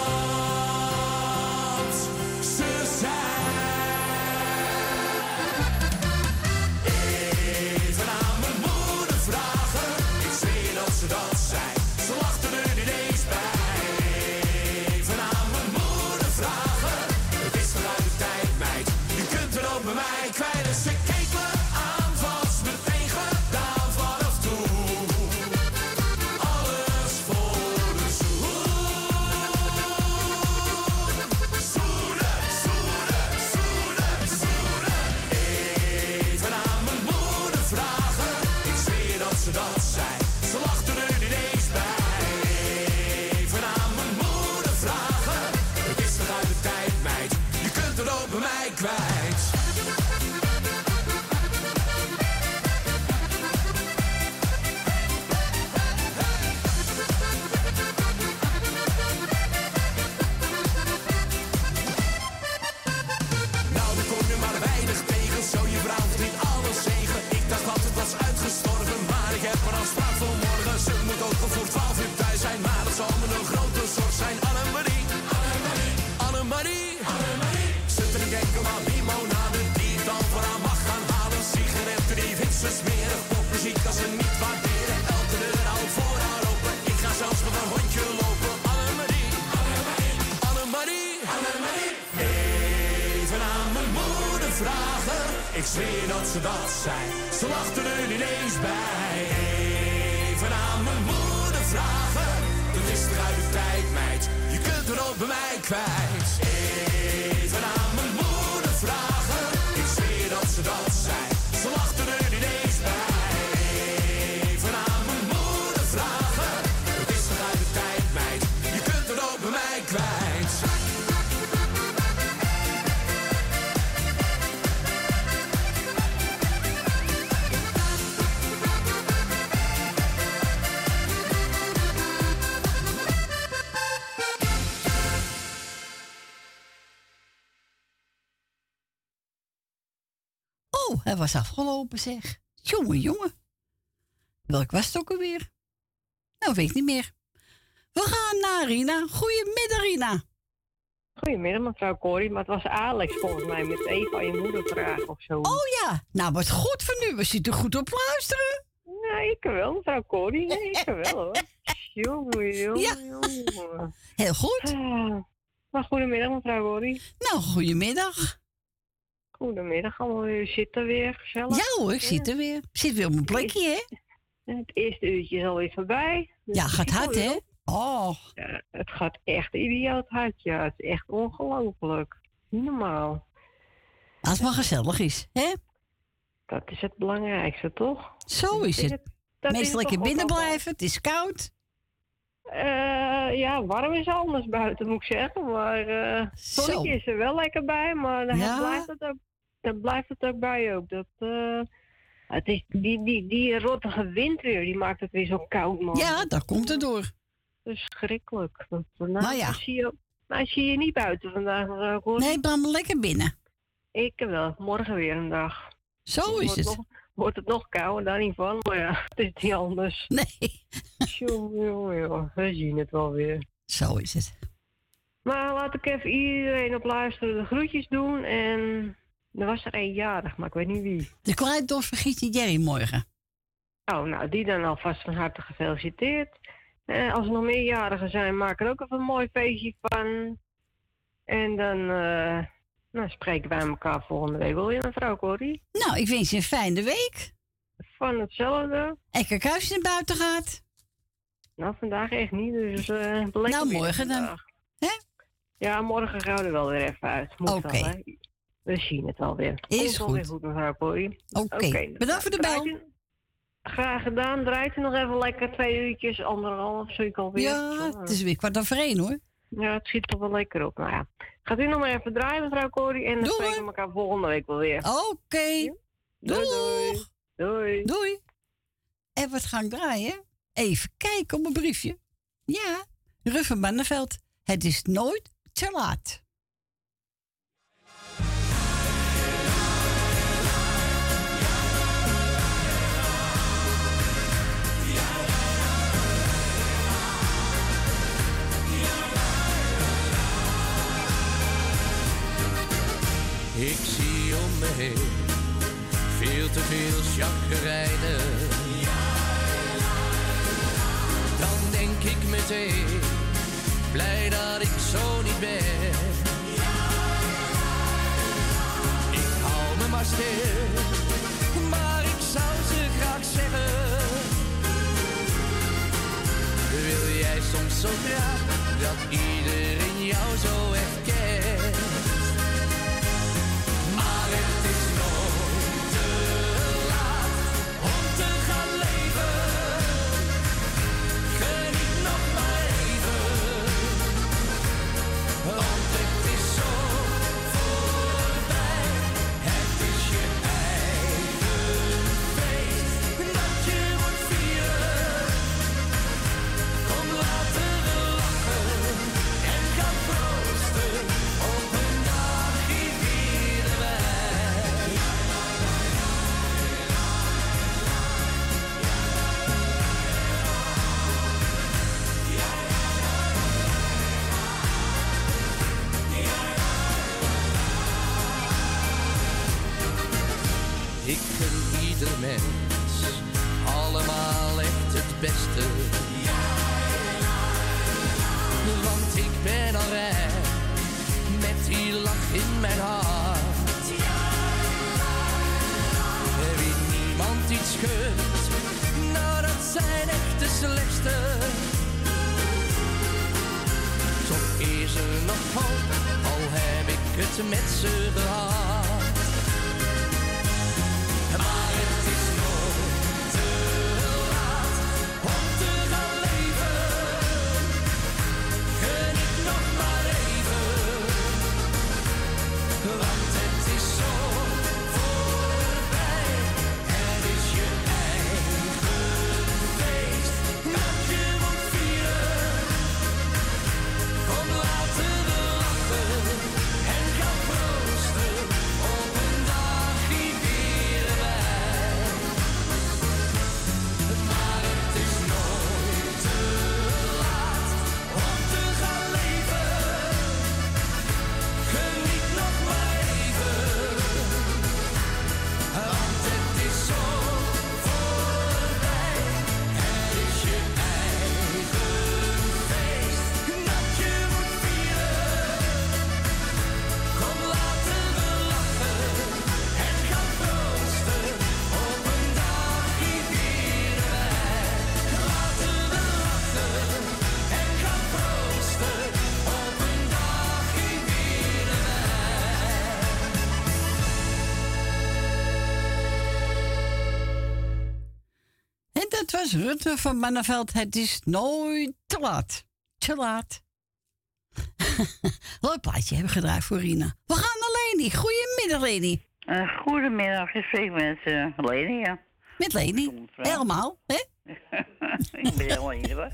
Hij was afgelopen, zeg. Jongen, jongen. Welk was het ook alweer? Nou, weet ik niet meer. We gaan naar Rina. Goedemiddag, Rina. Goedemiddag, mevrouw Corrie. Maar het was Alex volgens mij met even aan je moeder vragen of zo. Oh ja, nou wat goed van u. We zitten goed op luisteren. Ja, ik wel, mevrouw Corrie. Nee, ik wel hoor. Jongen, jongen, Ja. jongen. Heel goed. Ah, maar goedemiddag, mevrouw Corrie. Nou, goedemiddag. Goedemiddag, allemaal weer zitten weer, gezellig. Ja hoor, ik zit er weer. Ik zit weer op mijn plekje, hè? Het eerste uurtje is alweer voorbij. Dus Ja, gaat het hard, hè? Oh, Ja, het gaat echt idioot hard, ja. Het is echt ongelooflijk. Niet normaal. als het maar gezellig is, hè? Dat is het belangrijkste, toch? Zo is het. is Meestal het lekker binnen blijven. Het is koud. Eh, ja, warm is anders buiten, moet ik zeggen. Maar eh zonnetje Zo. is er wel lekker bij, maar dan Ja. blijft, het ook, dan blijft het ook bij ook. Dat, eh, het is die, die, die rottige wind weer, die maakt het weer zo koud, man. Ja, daar komt het door. Verschrikkelijk. Dat, nou, Maar ja. Zie je, nou, zie je niet buiten vandaag, Corrie. Nee, brand lekker binnen. Ik wel. Morgen weer een dag. Zo is het. Nog, wordt het nog kouder, daar niet van. Maar ja, het is niet anders. Nee. We zien het wel weer. zo is het. Maar laat ik even iedereen op luisteren de groetjes doen. En er was er één jarig, maar ik weet niet wie. De kleindochter van Gietje Jerry morgen. Oh, nou, die dan alvast van harte gefeliciteerd. Eh, als er nog meer jarigen zijn, maak er ook even een mooi feestje van. En dan eh, nou, spreken wij elkaar volgende week wel weer, mevrouw Corrie. Nou, ik wens je een fijne week. Van hetzelfde. En kijk als je naar buiten gaat. Nou, vandaag echt niet, dus eh lekker Nou, morgen dan. Hè? Ja, morgen gaan we er wel weer even uit. Moet Oké. We zien het wel weer. Is Komt goed. goed, mevrouw. Oké, bedankt voor de bel. U- Graag gedaan. Draait u nog even lekker twee uurtjes, anderhalf, zo ik alweer. Ja, het is weer kwart over één hoor. Ja, het schiet toch wel lekker op. Nou ja. Gaat u nog maar even draaien, mevrouw Corrie. En dan Doei. spreken we elkaar volgende week wel weer. Oké. Doei, doei. Doei. Doei. En wat gaan draaien? Even kijken op mijn briefje. Ja, Ruffen Banneveld. Het is nooit te laat. Ik zie om me heen veel te veel chagrijnen. Dan denk ik meteen, blij dat ik zo niet ben. Ik hou me maar stil, maar ik zou ze graag zeggen. Wil jij soms zo graag dat iedereen jou zo echt mijn hart. Er weet niemand iets gunt, nou dat zijn echt de slechtste. Toch is er nog hoop, al heb ik het met ze gehad. Maar het is nog Rutte van Manneveld. Het is nooit te laat. Te laat. Leuk plaatje hebben gedraaid voor Rina. We gaan naar Leni. Goedemiddag, Leni. Uh, goedemiddag, ik spreek met uh, Leni, ja. Met Leni. Helemaal, hè? ik ben helemaal hier, hoor.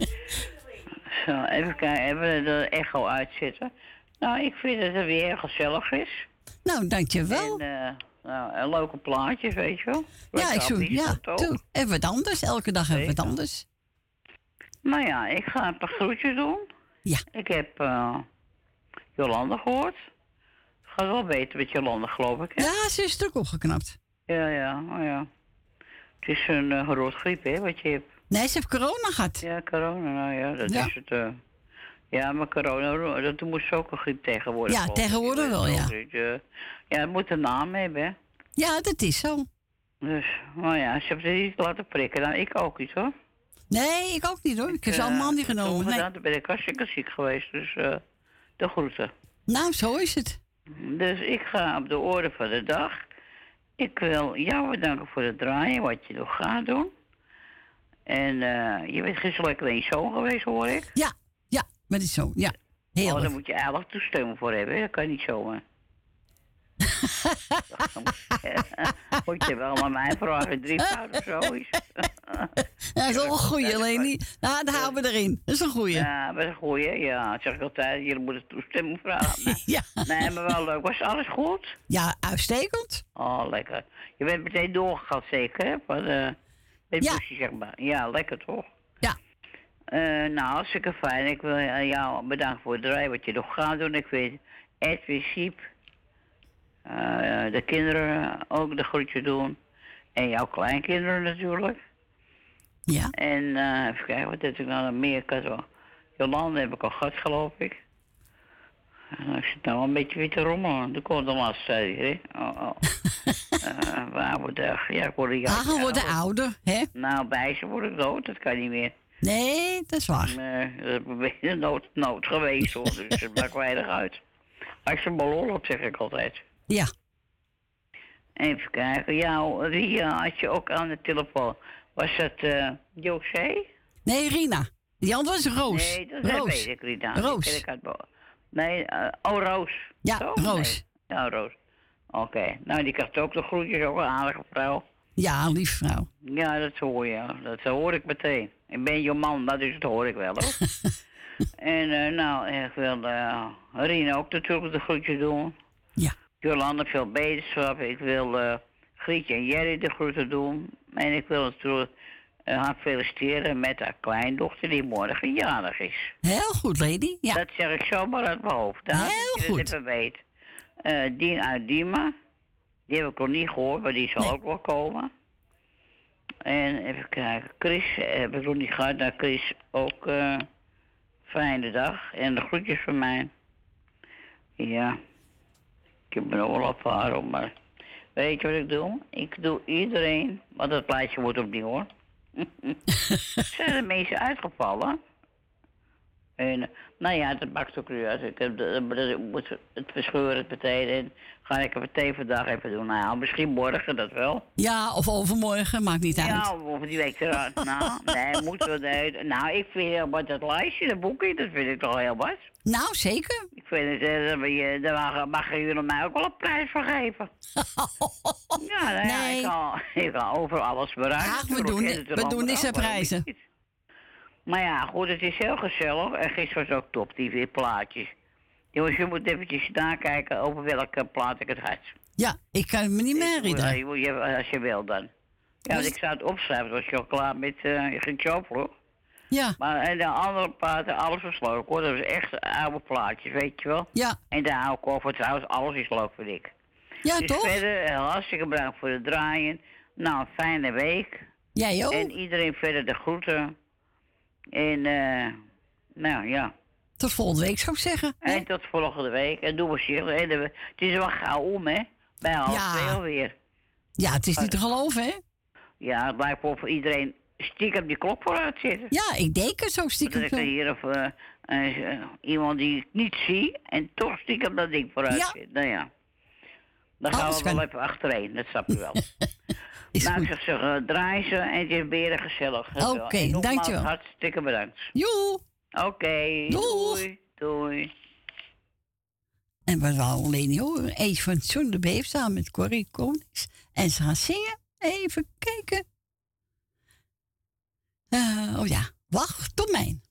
Zo, even kijken, even de echo uitzetten. Nou, ik vind dat het weer gezellig is. Nou, dankjewel. En, eh, nou, een leuke plaatjes, weet je wel. Ja, ik zoek, ja, doe. Even wat anders. Elke dag even wat anders. Nou ja, ik ga een paar groetjes doen. Ja. Ik heb eh, Jolanda gehoord. Gaat wel beter met Jolanda, geloof ik, hè? Ja, ze is stuk opgeknapt. Ja, ja, oh ja. Het is een uh, roodgriep, hè, wat je hebt. Nee, ze heeft corona gehad. Ja, corona, nou ja, dat Ja. is het. eh. Ja, maar corona, dat moet ze ook een griep tegenwoordig. Ja, tegenwoordig wel, ja. Eh, ja, het moet een naam hebben, hè. Ja, dat is zo. Dus, nou ja, ze hebben ze niet laten prikken. Nou, ik ook niet, hoor. Nee, ik ook niet hoor. Ik heb ze Eh, allemaal niet genomen. Nee. gedaan, Toen ben ik hartstikke ziek geweest, dus eh, de groeten. Nou, zo is het. Dus ik ga op de orde van de dag. Ik wil jou bedanken voor het draaien, wat je nog gaat doen. En eh, je bent gisteren lekker in zoon geweest, hoor ik. Ja, met die zo. Ja, Oh, heerlijk. daar moet je eigenlijk toestemming voor hebben, dat kan niet zomaar. moet je wel naar mij vragen, drie of zo is. Ja, dat is wel een goeie, Leni. Nou, daar houden we erin. Dat is een goeie. Ja, dat is een goeie, ja. Dat zeg ik altijd, jullie moeten toestemming vragen. Ja. nee, maar wel leuk. Was alles goed? Ja, uitstekend. Oh, lekker. Je bent meteen doorgegaan zeker, hè? Van, met Ja. busje, zeg maar. Ja, lekker toch? Eh, nou, hartstikke fijn. Ik wil jou bedanken voor het draaien wat je nog gaat doen. Ik weet Edwin Siep, eh, de kinderen ook de groetje doen. En jouw kleinkinderen natuurlijk. Ja. En eh, even kijken, wat heb ik nou nog meer? Ik wel- Jolande heb ik al gehad, geloof ik. En ik zit nou een beetje weer te rommelen. Dat komt de laatste tijd, hè? Oh, oh. Eh, waar wordt. Ja, ik word jaar Hagen wordt ouder, hè? Nou, bij ze word ik dood, dat kan niet meer. Nee, dat is waar. Nee, dat is een beetje nood, nood geweest, hoor. Dus het maakt weinig uit. Als je een ballon op, zeg ik altijd. Ja. Even kijken. Ja, Ria had je ook aan de telefoon. Was dat eh José? Nee, Rina. Die andere was Roos. Nee, dat Roos. weet ik aan. Roos. Nee, eh, oh, Roos. Ja, Zo? Roos. Nee. Ja, Roos. Oké. Nou, die krijgt ook de groetjes, ook een aardige vrouw. Ja, lief vrouw. Ja, dat hoor je. Dat hoor ik meteen. Ik ben je man, dat dus dat hoor ik wel hoor. en eh, nou, ik wil eh Rina ook natuurlijk de groetjes doen. Ja. Jolanda veel beterschap. Ik wil eh Grietje en Jerry de groeten doen. En ik wil natuurlijk haar feliciteren met haar kleindochter die morgen jarig is. Heel goed, lady. Ja. Dat zeg ik zomaar uit mijn hoofd. Daar Heel dat goed. het even weet. Dien uit Diemen. Die heb ik nog niet gehoord, maar die zal ook wel komen. En even kijken. Chris eh, heb ik nog niet gehad. Nou, Chris ook eh fijne dag. En de groetjes van mij. Ja. Ik heb wel afvaren, maar... Weet je wat ik doe? Ik doe iedereen, want het lijstje wordt opnieuw hoor. Zijn er mensen uitgevallen? En, nou ja, dat maakt ook niet uit. Ik, heb moet het verscheuren het meteen en ga ik het meteen vandaag even doen. Nou ja, misschien morgen dat wel. Ja, of overmorgen, maakt niet uit. Ja, of die week eruit. nou, nee, moeten we nee. Nou, ik vind heel wat dat lijstje, dat boekje, dat vind ik toch heel wat. Nou, zeker. Ik vind het, eh, daar mag, jullie mij ook wel een prijs voor geven. ja, ja, ik kan, ik kan over alles bereiken. Ach, we doen, we doen deze prijzen. Maar ja, goed, het is heel gezellig. En gisteren was ook top, die weer plaatjes. Jongens, je moet eventjes nakijken over welke plaat ik het had. Ja, ik kan me niet meer herinneren. Als je wil dan. Ja, want ik zou het opschrijven, was je al klaar met uh, vroeg. Ja. Maar en de andere platen, alles was leuk hoor. Dat was echt oude plaatjes, weet je wel. Ja. En daar hou ik over. Trouwens, alles is leuk, vind ik. Ja, dus toch? verder, eh, hartstikke bedankt voor het draaien. Nou, een fijne week. Jij ook. En iedereen verder de groeten. En, eh, nou ja. Tot volgende week zou ik zeggen. En tot volgende week. En doe voorzichtig. En Het is wel gauw om, hè? Bij half Ja. twee alweer. Ja, het is niet te geloven, hè? Ja, het lijkt wel voor iedereen stiekem die klok vooruit zitten. Ja, ik denk het zo stiekem. Dat ik hier of eh, eh, eh, iemand die ik niet zie en toch stiekem dat ding vooruit Ja. zit. Nou ja. Dan gaan Alles we wel kan. even achterheen, dat snap je wel. ik zou zeggen, draai ze en het is weer gezellig. Oké, dankjewel. Hartstikke bedankt. Joe. Oké, doei. Doei. En we wou alleen niet horen. Eentje van John de Beef samen met Corrie Konings. En ze gaan zingen. Even kijken. Eh, oh ja, wacht tot mijn.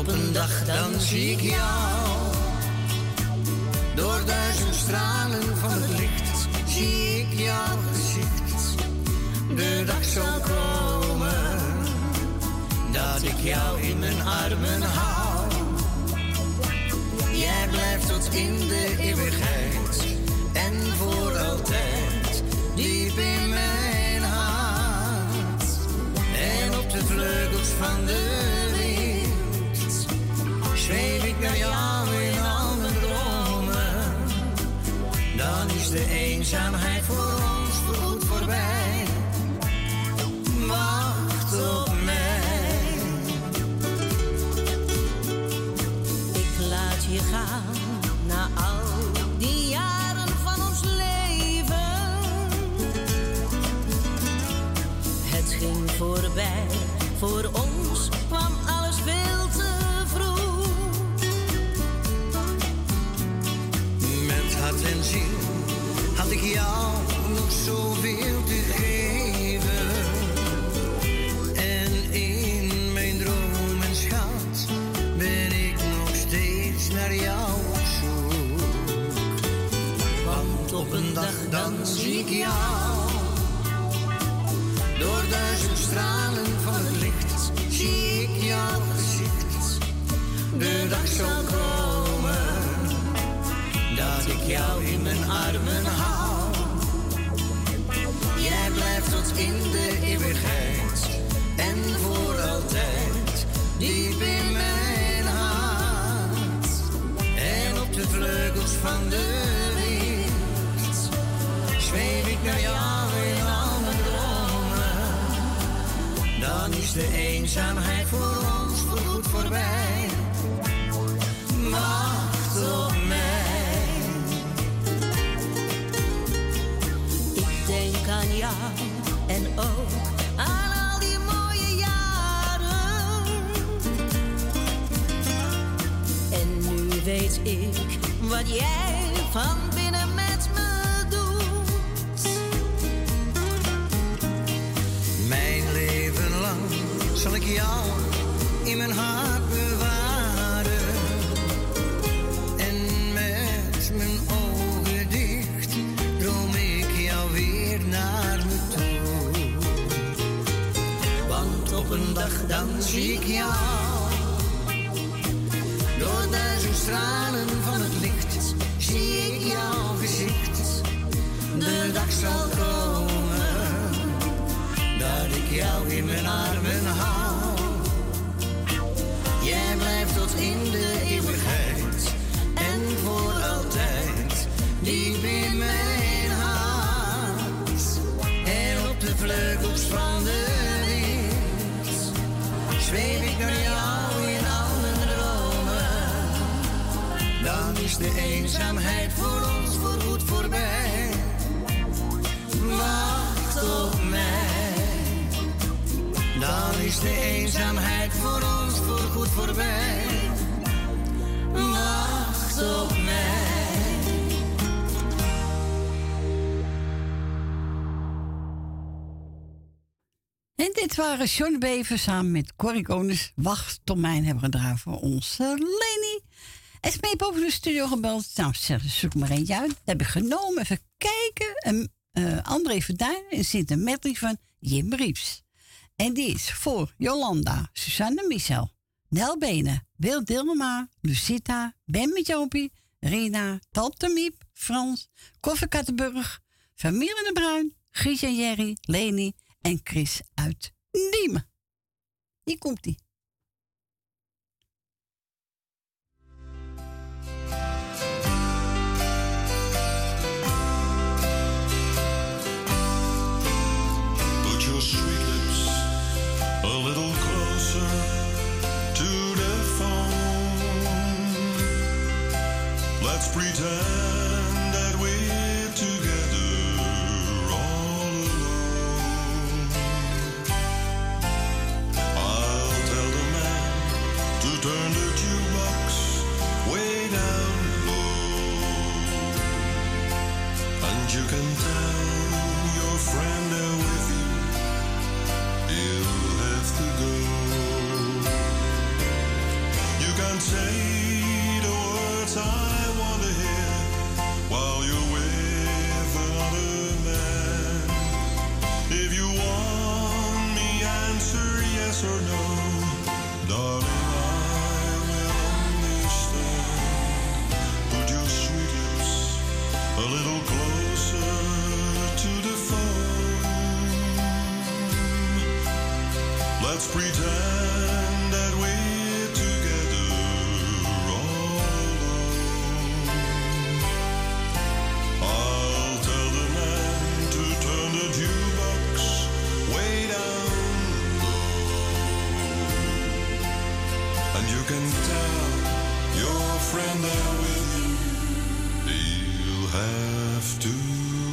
Op een dag dan zie ik jou. Door duizend stralen van het licht zie ik jouw gezicht. De dag zal komen dat ik jou in mijn armen hou. Jij blijft tot in de eeuwigheid en voor altijd diep in mijn hart. En op de vleugels van de de eenzaamheid voor ons voorgoed voorbij. Wacht op mij. Ik laat je gaan na al die jaren van ons leven. Het ging voorbij, voor ons ik jou. Door duizend stralen van het licht zie ik jouw gezicht. De dag zal komen dat ik jou in mijn armen hou. Jij blijft tot in de eeuwigheid en voor altijd diep in mijn hart. En op de vleugels van de naar jou in mijn dromen. Dan is de eenzaamheid voor ons voorgoed voorbij. Wacht op mij. Ik denk aan jou en ook aan al die mooie jaren. En nu weet ik wat jij van jou in mijn hart bewaren. En met mijn ogen dicht droom ik jou weer naar me toe. Want op een dag dan zie ik jou. Door duizend stralen van het licht zie ik jouw gezicht. De dag zal komen dat ik jou in mijn armen hou. In de eeuwigheid en voor altijd. Diep in mijn hart en op de vleugels van de wind zweef ik naar jou in al mijn dromen. Dan is de eenzaamheid voor ons is de eenzaamheid voor ons voorgoed voorbij. Wacht op mij. En dit waren John Bever samen met Corrie Koners. Wacht tot mijn hebben gedraaid voor onze Leni. En is mee boven de studio gebeld. Nou, zoek maar eentje uit. Dat heb ik genomen. Even kijken. En, eh, André en zit een medley van Jim Rieps. En die is voor Jolanda, Susanne Michel, Nel Benen, Wil Dilma, Lucita, Ben Jopie, Rina, Tante Miep, Frans, Koffer Kattenburg, de Bruin, Gies en Jerry, Leni en Chris uit Diemen. Hier komt Let's pretend have to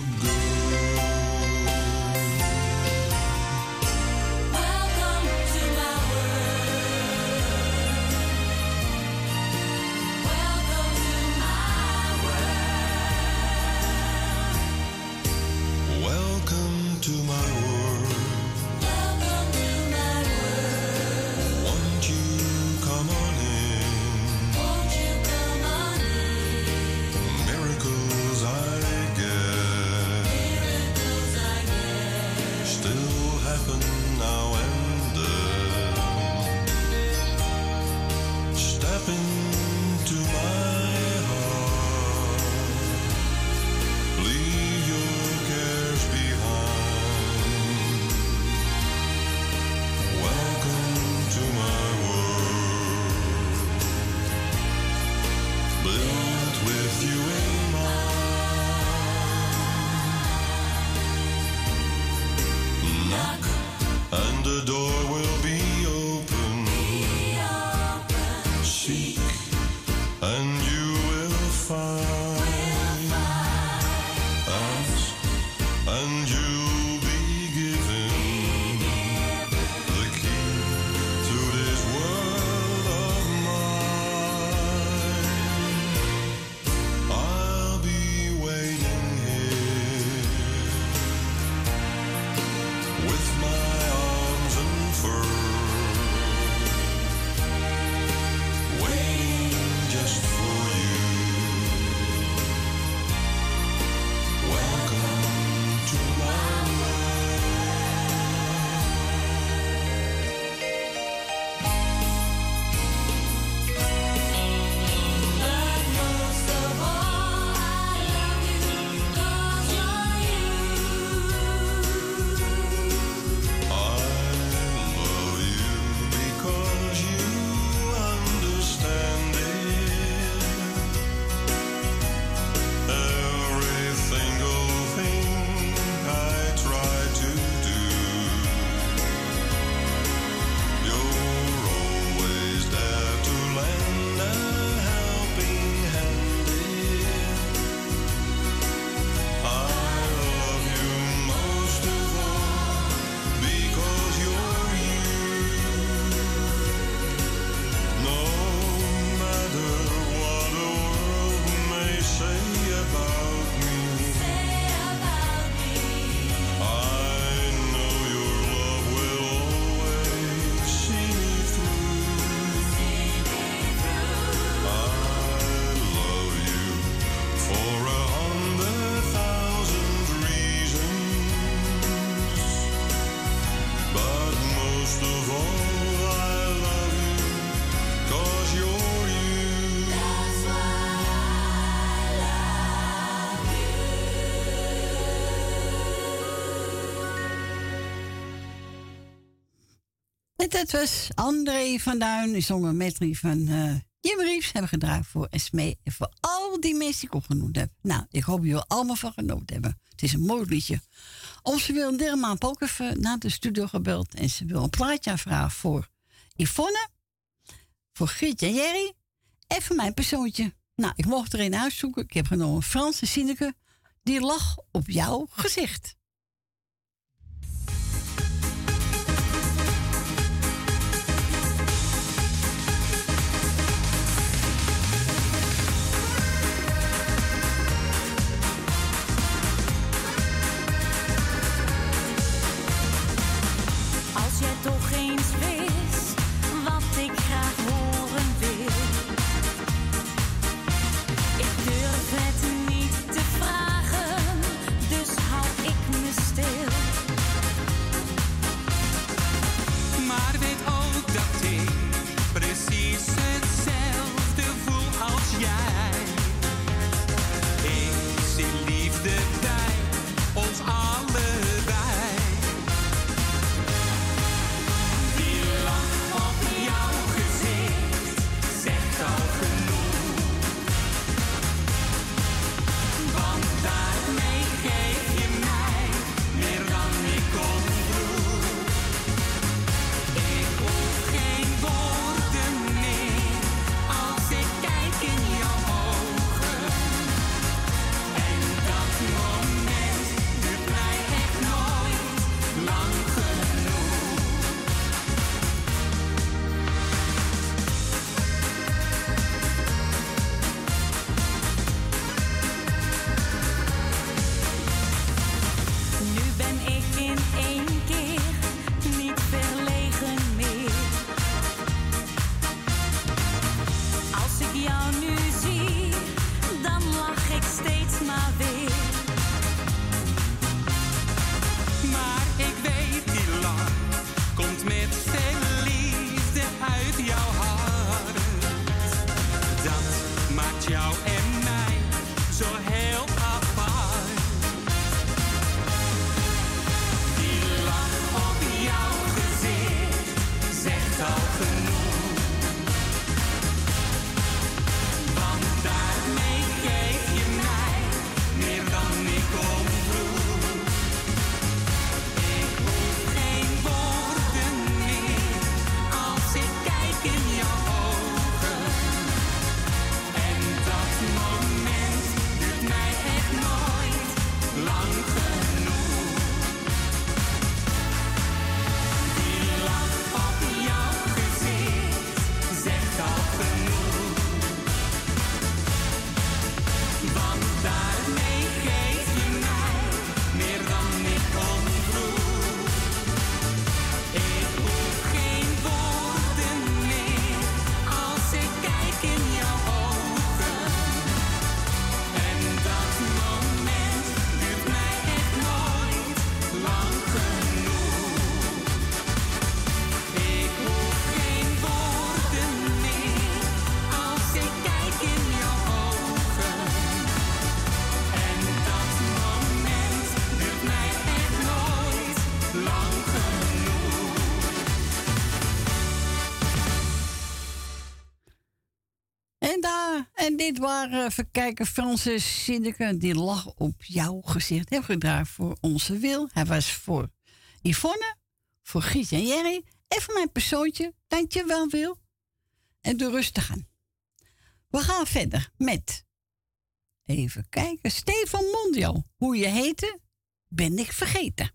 En dat was André van Duin. Die zong een medley van eh Jim Reeves. Hebben gedraaid voor Esmee. En voor al die mensen die ik opgenoemd heb. Nou, ik hoop jullie allemaal van genoten hebben. Het is een mooi liedje. Onze wil Dirma heb ook even naar de studio gebeld. En ze wil een plaatje aanvragen voor Yvonne. Voor Grietje en Jerry. En voor mijn persoontje. Nou, ik mocht er een uitzoeken. Ik heb genomen Frans en Sineke. Die lag op jouw gezicht. Jij en dit waren, even kijken, Francis Sinneke, die lag op jouw gezicht. Heb gedraaid voor onze Wil. Hij was voor Yvonne, voor Giet en Jerry en voor mijn persoontje. Dankjewel, Wil. En doe rustig aan. We gaan verder met, even kijken, Stefan Mondial. Hoe je heette, ben ik vergeten.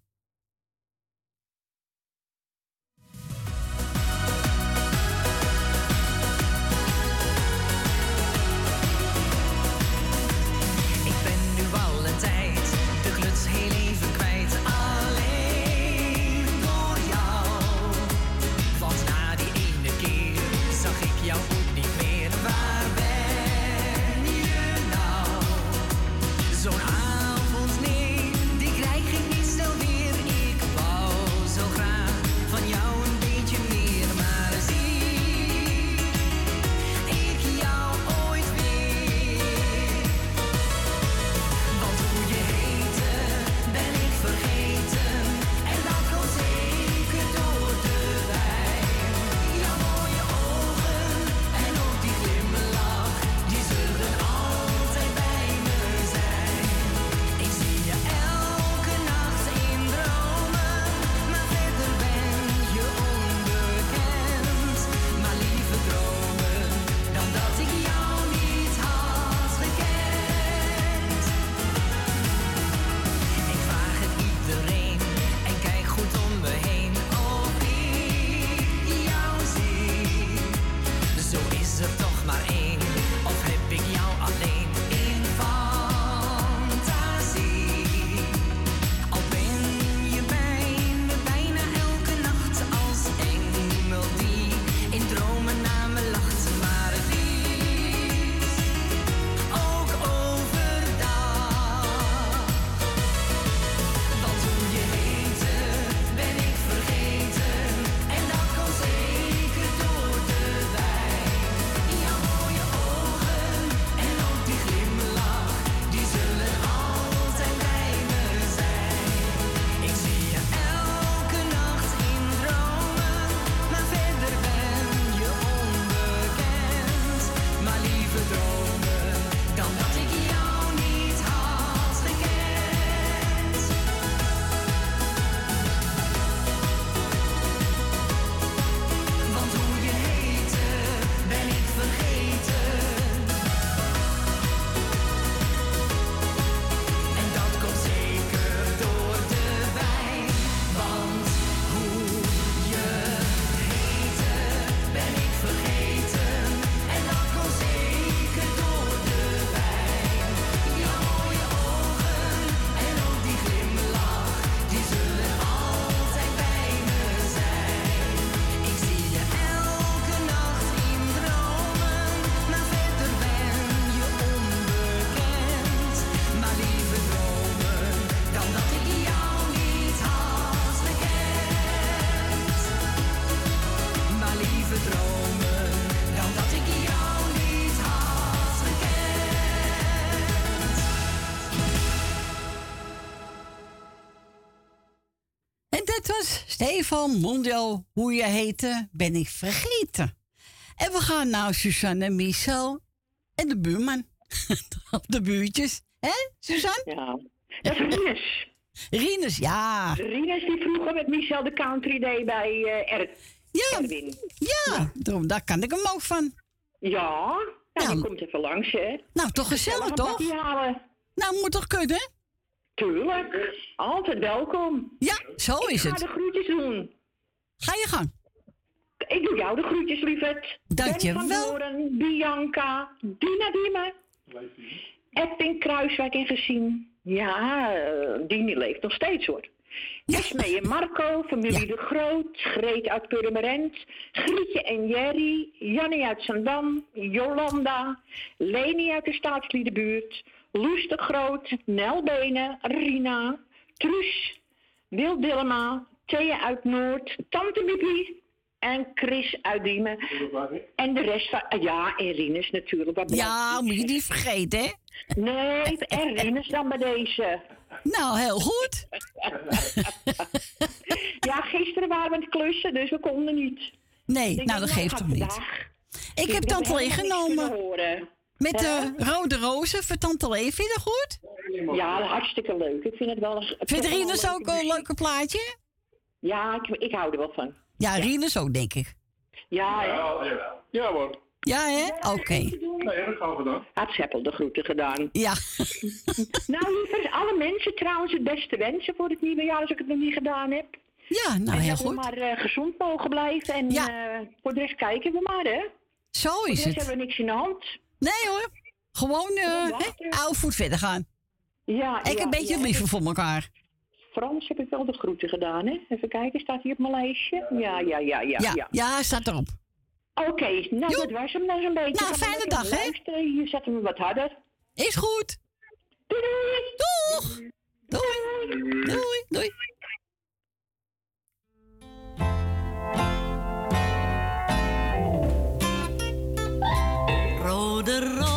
En dat was Stefan Mondial, hoe je heette, ben ik vergeten. En we gaan nou Suzanne en Michel en de buurman. de buurtjes. hè, Suzanne? Ja, dat is Rines, ja. Rines die vroeger met Michel de Country Day bij uh, R ja. Erwin. Ja, daarom, daar kan ik hem ook van. Ja, nou, die komt even langs, hè. Nou, toch gezellig, toch? Nou, moet toch kunnen? Tuurlijk. Altijd welkom. Ja, zo is ik het. ga de groetjes doen. Ga je gang. Ik doe jou de groetjes, lieverd. Dank je Ben van wel. Doren, Bianca, Dina Dima. Edwin Kruiswijk in gezien. Ja, eh, Dini leeft nog steeds hoor. Esmee en Marco, familie De Groot, Greet uit Purmerend, Grietje en Jerry, Jannie uit Zandam, Jolanda, Leni uit de staatsliedenbuurt, Loes de Groot, Nel Benen, Rina, Truus, Wil Dillema, Thea uit Noord, Tante Bibi en Chris uit Diemen. En de rest van, ah ja, en Rinus natuurlijk. Wat Ja, moet je niet vergeten, hè? Nee, en Rinus dan bij deze. Nou, heel goed. ja, gisteren waren we aan het klussen, dus we konden niet. Nee, nou, dat geeft hem niet. vandaag. Ik heb Tante Lee genomen. Met de rode rozen voor Tante Lee. Vind je dat goed? Ja, hartstikke leuk. Ik vind het wel een... Vindt Rinus leuke ook een leuke plaatje? Ja, ik, ik hou er wel van. Ja, Rinus ook, denk ik. Ja, hè? Ja hoor. Ja, hè? Oké. Nee, heb ik al gedaan. Had Seppel de groeten gedaan. Ja. nou, lieverd, alle mensen trouwens het beste wensen voor het nieuwe jaar als ik het nog niet gedaan heb. Ja, nou, en heel dat we goed. maar eh, gezond mogen blijven. En eh, voor de rest kijken we maar, hè? Zo Voor de is rest het. hebben we niks in de hand. Nee hoor. Gewoon eh oude voet verder gaan. Ja, Ik ja, een beetje ja. liever voor elkaar. Frans heb ik wel de groeten gedaan, hè? Even kijken, staat hij op mijn lijstje? Ja, ja, ja, ja. Ja, ja. ja, staat erop. Oké, nou dat was hem dan zo'n beetje. Nou, fijne dag, hè? Hier zetten we wat harder. Is goed. Doei, Doeg! Doei! Doei! Doei! Rode rozen,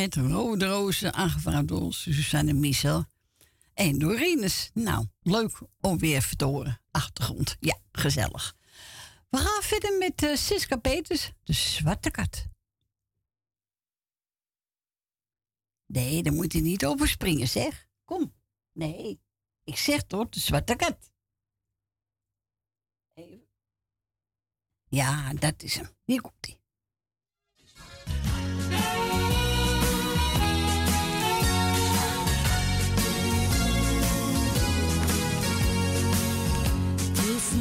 met Rode Rozen, aangevraagd door Suzanne Michel en Dorines. Nou, leuk om weer even te horen. Achtergrond, ja, gezellig. We gaan verder met eh, Siska Peters, de zwarte kat. Nee, daar moet je niet over springen, zeg. Kom. Nee, ik zeg toch, de zwarte kat. Ja, dat is hem. Hier komt hij.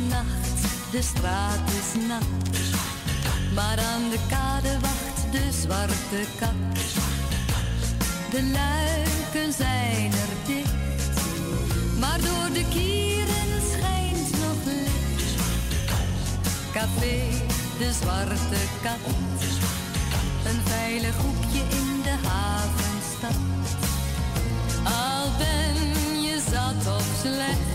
Nacht, de straat is nat. Maar aan de kade wacht de zwarte kat. De luiken zijn er dicht. Maar door de kieren schijnt nog licht. Café, de zwarte kat. Een veilig hoekje in de havenstad. Al ben je zat of slecht.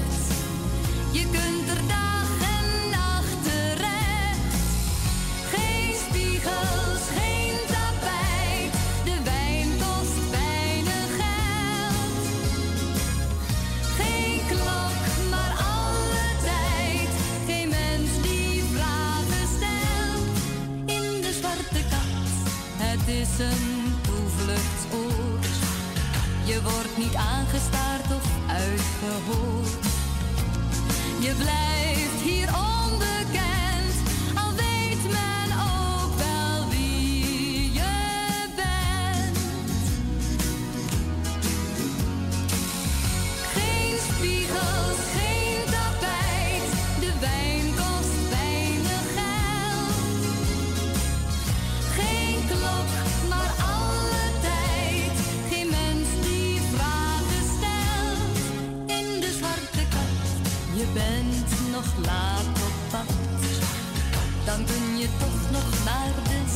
Wordt niet aangestaard of uitgehoord. Je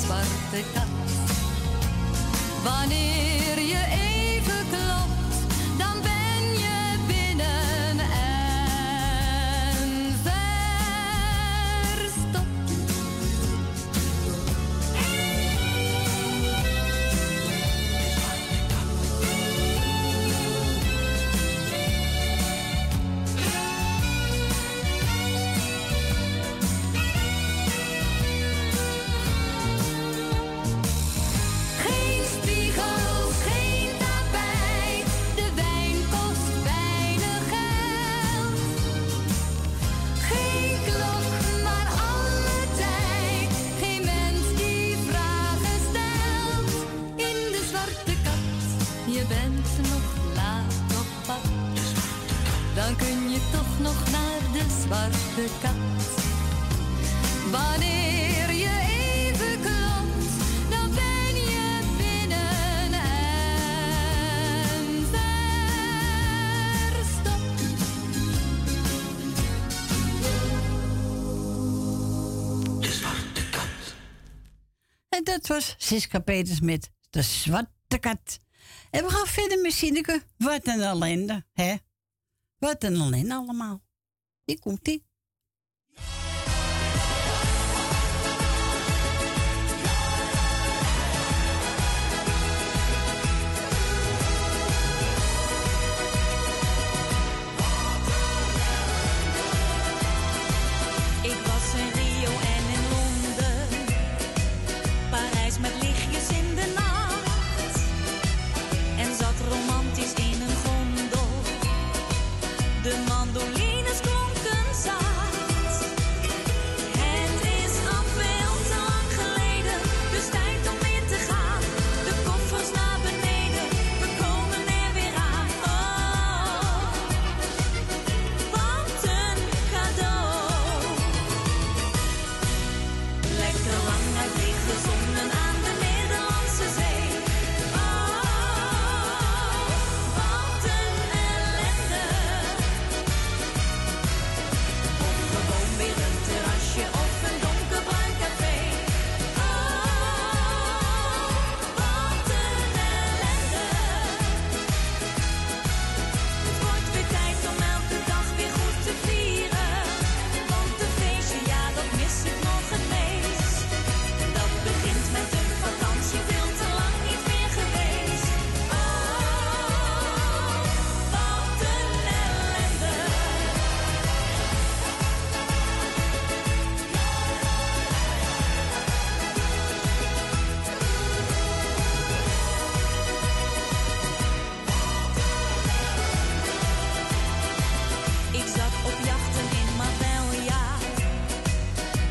zwarte kat. Wanneer je even klopt, Dan kun je toch nog naar de zwarte kat. Wanneer je even klopt, dan ben je binnen en verstopt. En dat was Siska Peters met de zwarte kat. En we gaan verder met Sineke. Wat een ellende, hè? Wat een ellende allemaal. Die komt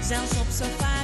zelfs op sofa.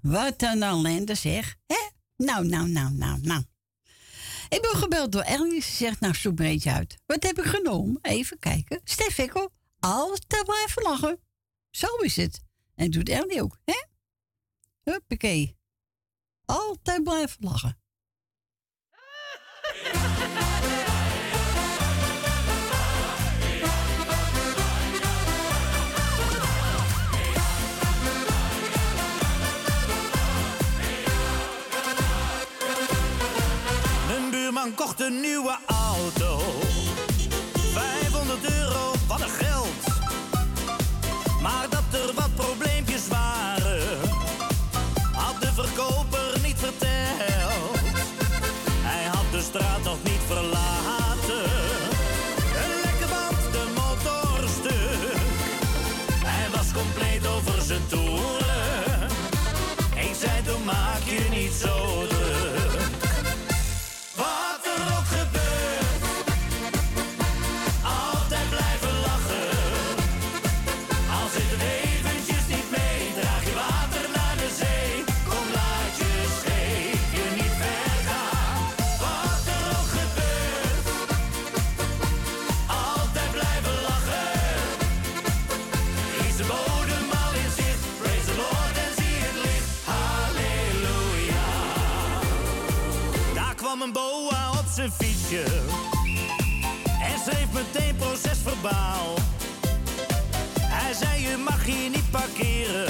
Wat een ellende zeg. Hè? Nou, nou, nou, nou, nou. Ik ben gebeld door Ernie. Ze zegt, nou zoek maar beetje uit. Wat heb ik genomen? Even kijken. Stef altijd blijven lachen. Zo is het. En doet Ernie ook, hè? Huppakee. Altijd blijven lachen. buurman kocht een nieuwe auto. 500 euro, wat een geld. Maar dat er wat problemen boa op zijn fietsje. En schreef meteen proces verbaal. Hij zei je mag hier niet parkeren.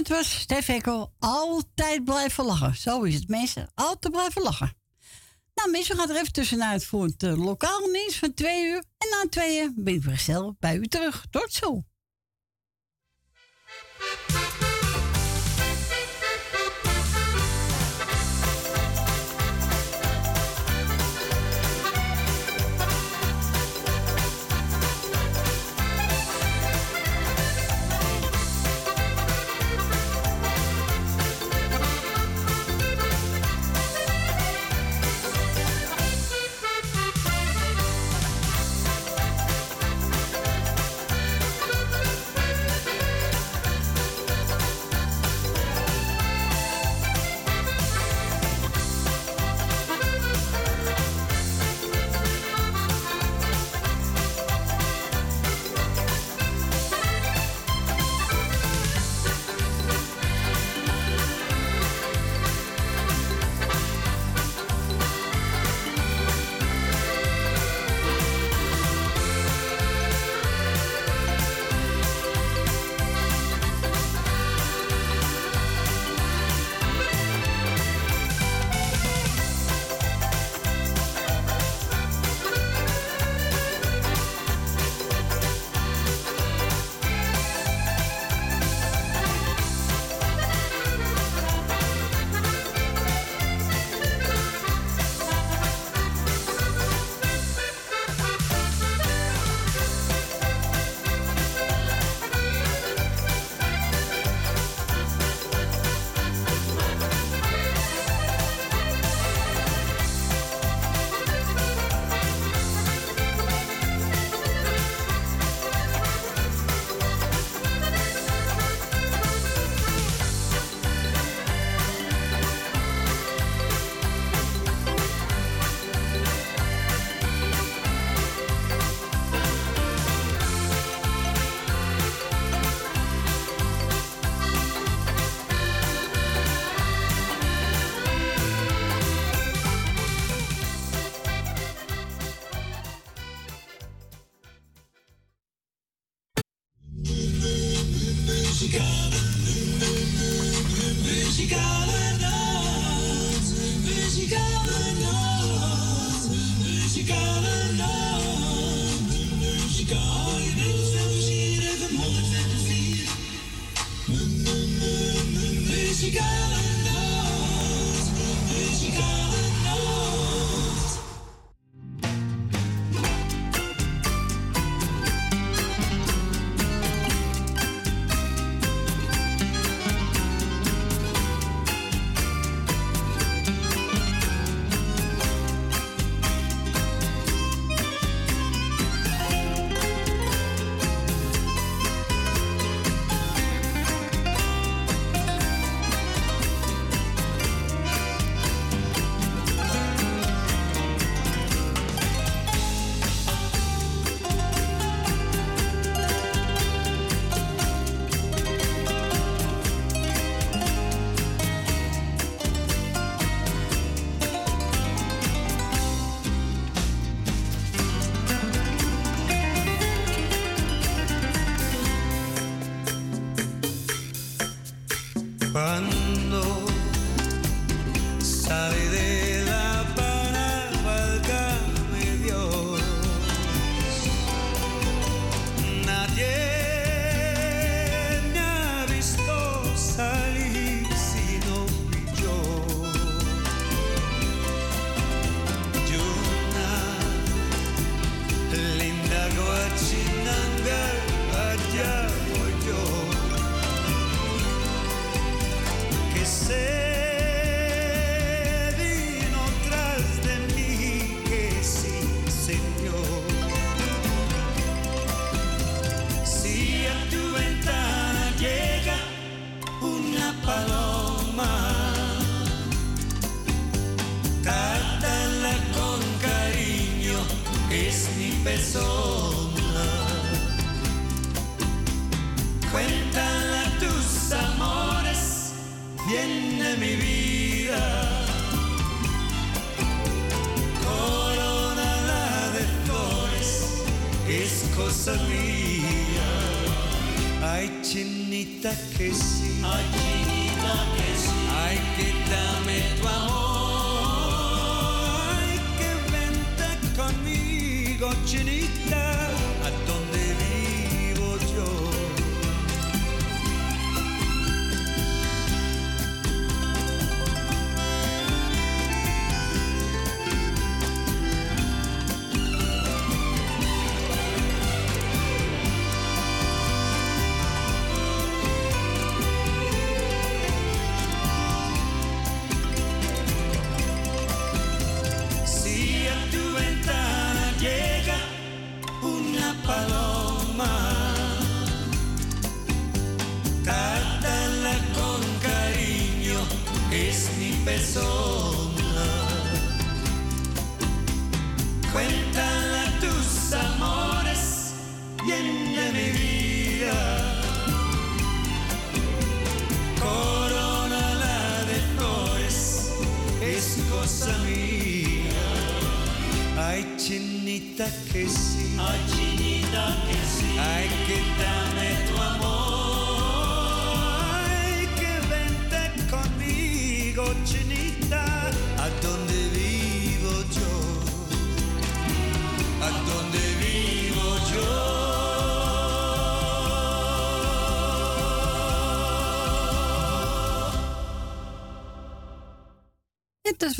Het was Stef. Altijd blijven lachen. Zo is het, mensen. Altijd blijven lachen. Nou, mensen, we gaan er even tussenuit voor het eh, lokaal nieuws van twee uur. En na twee uur ben ik weer gezellig bij u terug. Tot zo.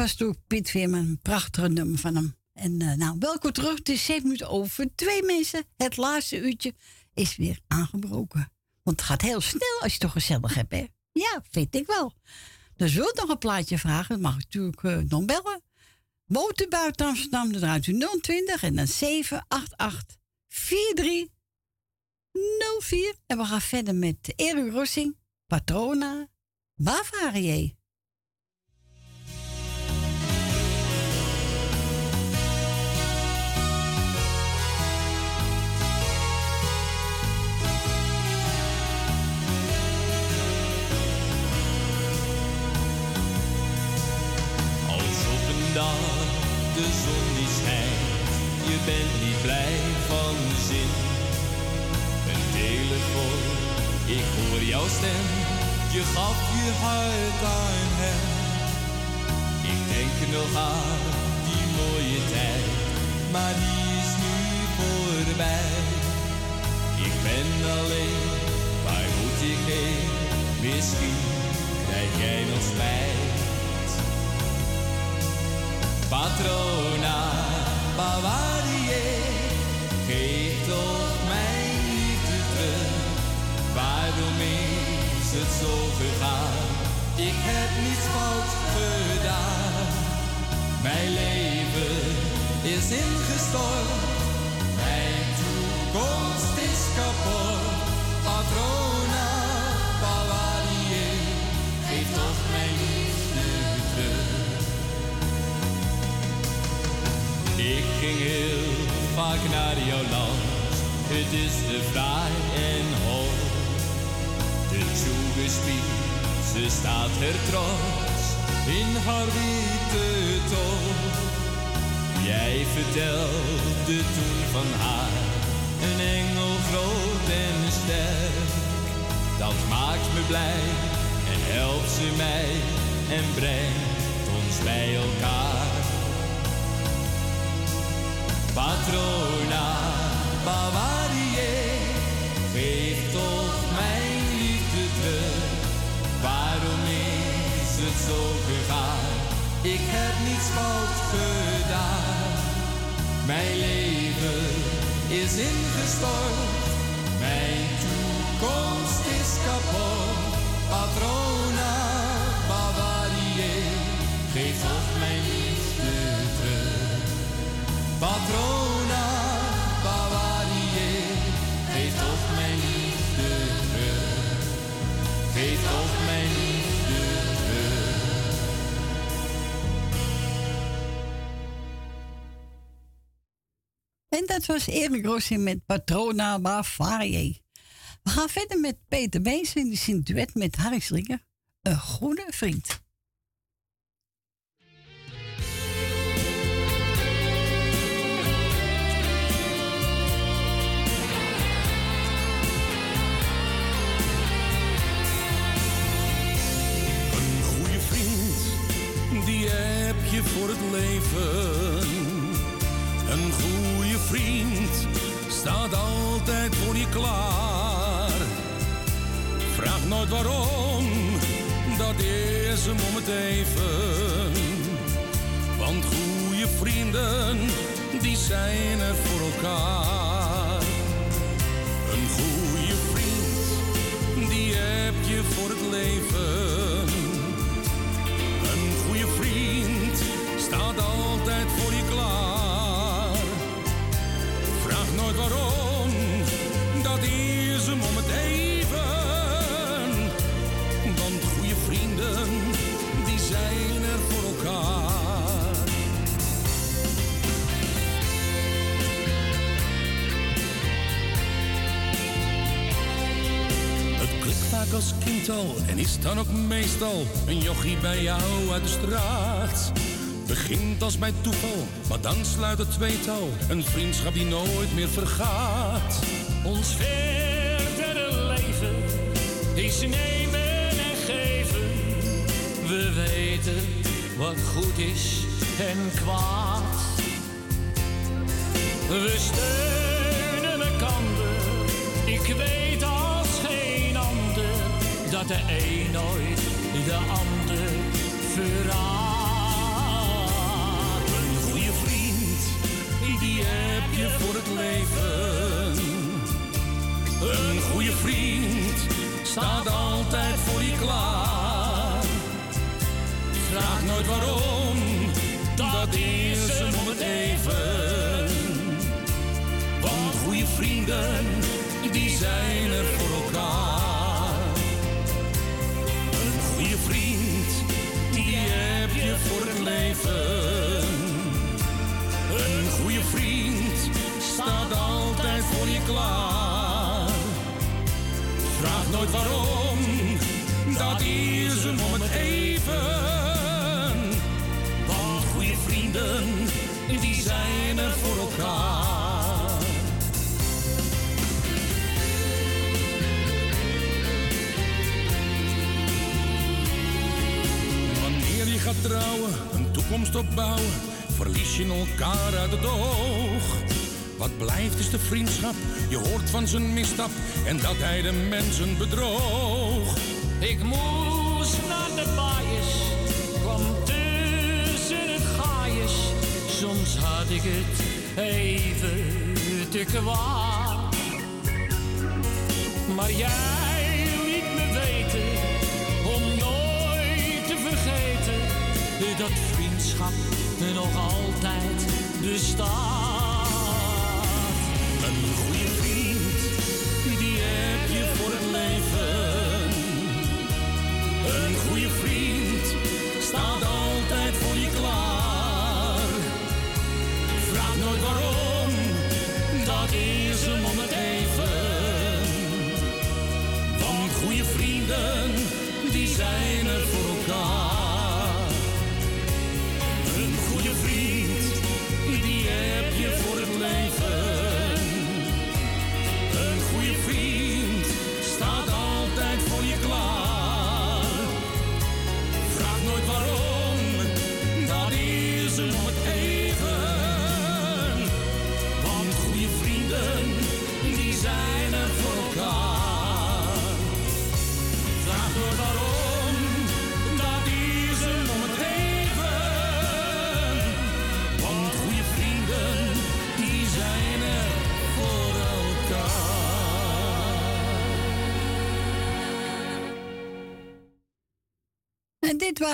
Was toen Piet Veerman, een prachtige nummer van hem. En eh, nou, welkom terug. Het is zeven minuten over twee mensen. Het laatste uurtje is weer aangebroken. Want het gaat heel snel als je toch gezellig hebt, hè? Ja, vind ik wel. Dus wilt nog een plaatje vragen, dan mag ik natuurlijk eh, nog bellen. Buiten Amsterdam, dan draait u 020 en dan 788 4304. En we gaan verder met Erik Rossing, Patrona, Bavaria. De zon die schijnt, je bent niet blij van zin. Een telefoon, ik hoor jouw stem, je gaf je hart aan hem. Ik denk nog aan die mooie tijd, maar die is nu voorbij. Ik ben alleen, waar moet ik heen? Misschien krijg jij nog spijt. Patrona, Bavarie, geef toch mijn liefde terug. Waarom is het zo gegaan? Ik heb niets fout gedaan. Mijn leven is ingestort, mijn toekomst is kapot. Patrona, ging heel vaak naar jouw land, het is te fraai en hoog. De toegespied, ze staat er in haar witte toon. Jij vertelde toen van haar, een engel groot en sterk. Dat maakt me blij en helpt ze mij en brengt ons bij elkaar. Patrona, Bavarie, geef toch mijn liefde terug. Waarom is het zo gegaan? Ik heb niets fout gedaan. Mijn leven is ingestort, mijn toekomst is kapot. Patrona, Bavarie, geef toch Patrona, Bavarie, geef toch mijn liefde terug. Geef toch mijn liefde terug. En dat was Erik Rossi met Patrona Bavarie. We gaan verder met Peter Beens in een duet met Harry Slinger. Een goede vriend. Voor het leven. Een goede vriend staat altijd voor je klaar. Vraag nooit waarom, dat is hem om het even. Want goede vrienden, die zijn er voor elkaar. Een goede vriend, die heb je voor het is dan ook meestal een jochie bij jou uit de straat. Begint als bij toeval, maar dan sluit het tweetal een vriendschap die nooit meer vergaat. Ons verdere leven is nemen en geven. We weten wat goed is en kwaad. We steunen de een nooit de ander verraadt. Een goede vriend, die heb je voor het leven. Een goede vriend staat altijd voor je klaar. Vraag nooit waarom, dat is hem om het even. Want goede vrienden, die zijn er voor leven. Een goede vriend staat altijd voor je klaar. Vraag nooit waarom, dat is hem om het even. Want goede vrienden, die zijn er voor elkaar. Wanneer je gaat trouwen, een toekomst opbouwen, verlies je elkaar uit het oog. Wat blijft is de vriendschap, je hoort van zijn misstap en dat hij de mensen bedroog. Ik moest naar de baaiers, kwam tussen het gaaiers. Soms had ik het even te kwaad. Maar jij liet me weten om nooit te vergeten dat vriendschap nog altijd bestaat.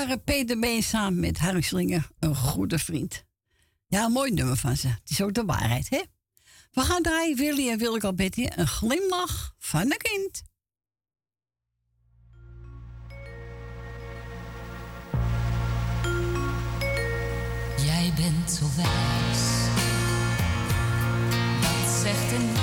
Waren Peter Been samen met Harry Slinger, een goede vriend. Ja, mooi nummer van ze. Het is ook de waarheid, hè? We gaan draaien, Willy en Wilke Alberti, een glimlach van een kind. Jij bent zo wijs, dat zegt een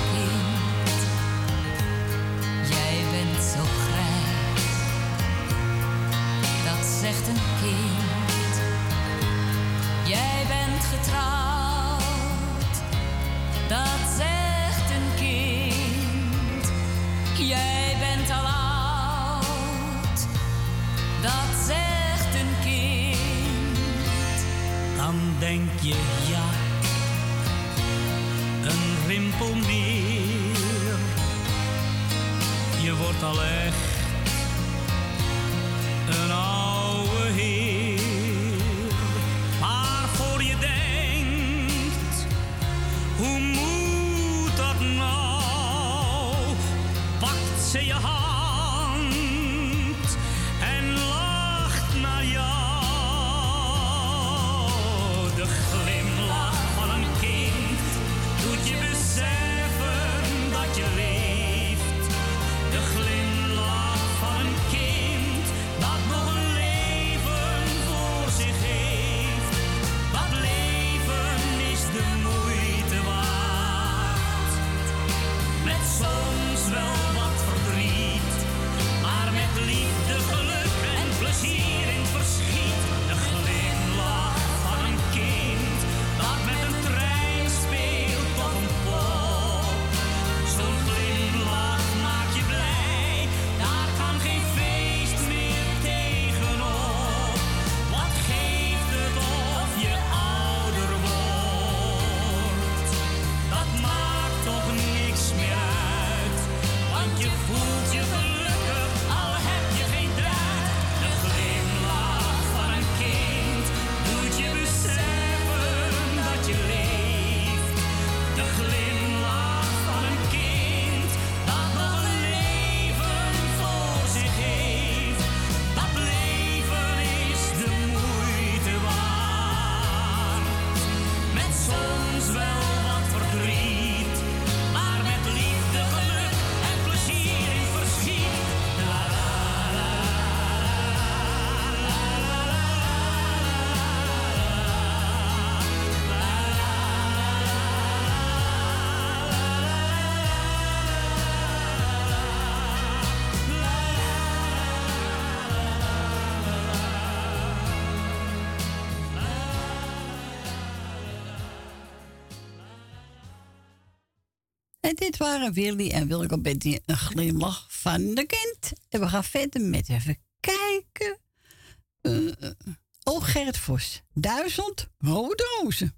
denk je ja, een rimpel meer. Je wordt al echt een Dit waren Willy en Wilco met die een glimlach van de kind. En we gaan verder met even kijken. Uh, oh, Vos. Duizend rode rozen.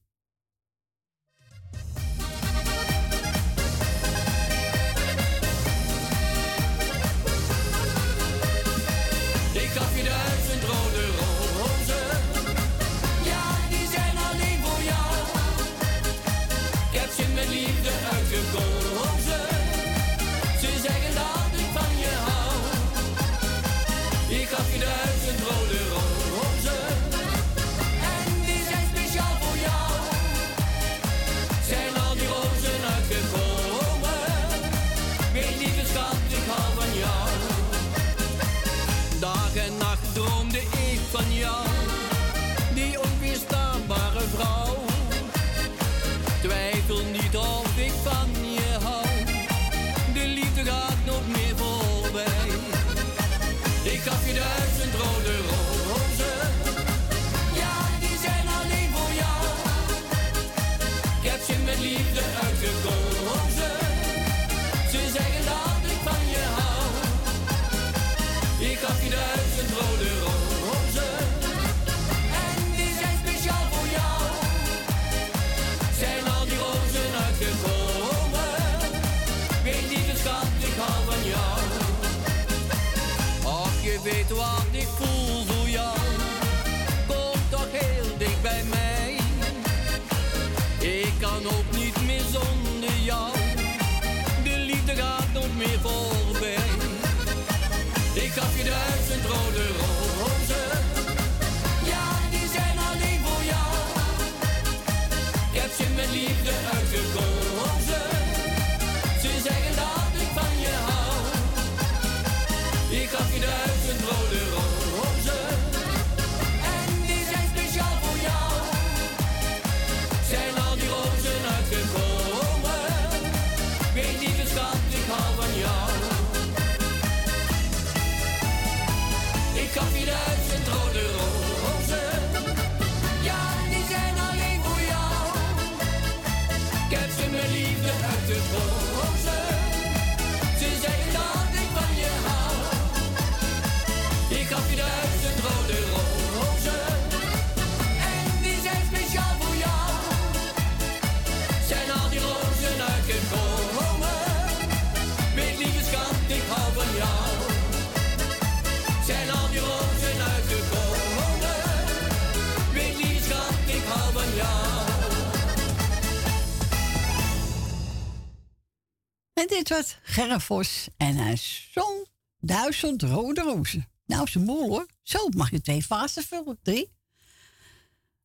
En dit was Gerrit en hij zong Duizend Rode Rozen. Nou, ze mooi hoor. Zo mag je twee fasen vullen. Drie.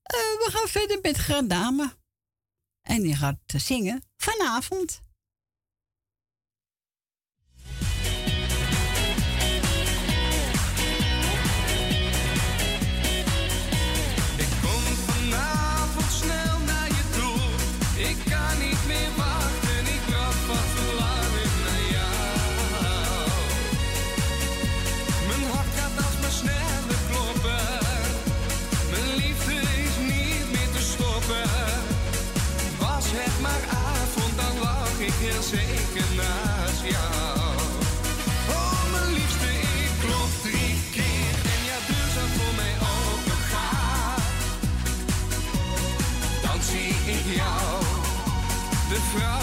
Eh, we gaan verder met Grandame En die gaat zingen vanavond. heel zeker naast jou. Oh, mijn liefste, ik klop drie keer en jouw deur zou voor mij open gaan. Dan zie ik jou, de vrouw.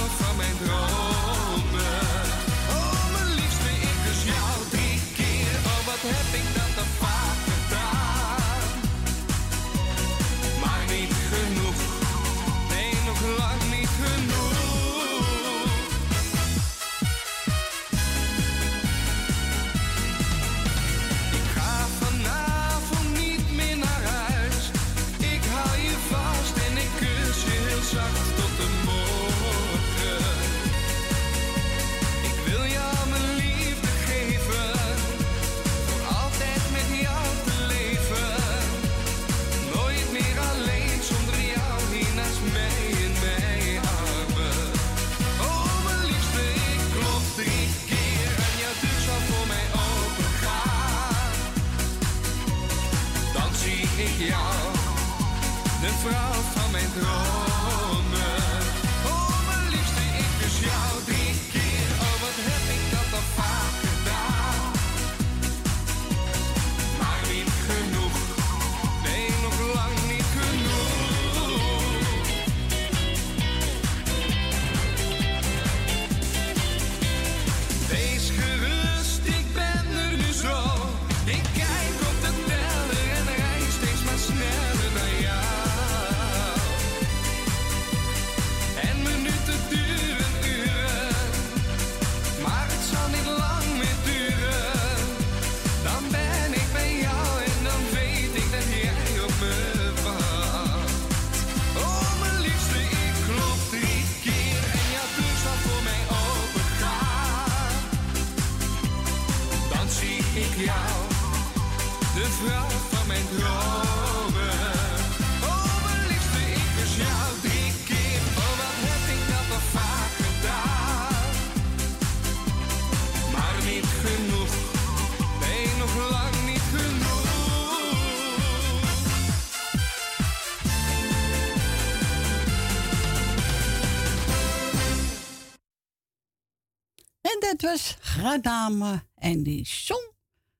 Gradame en die zon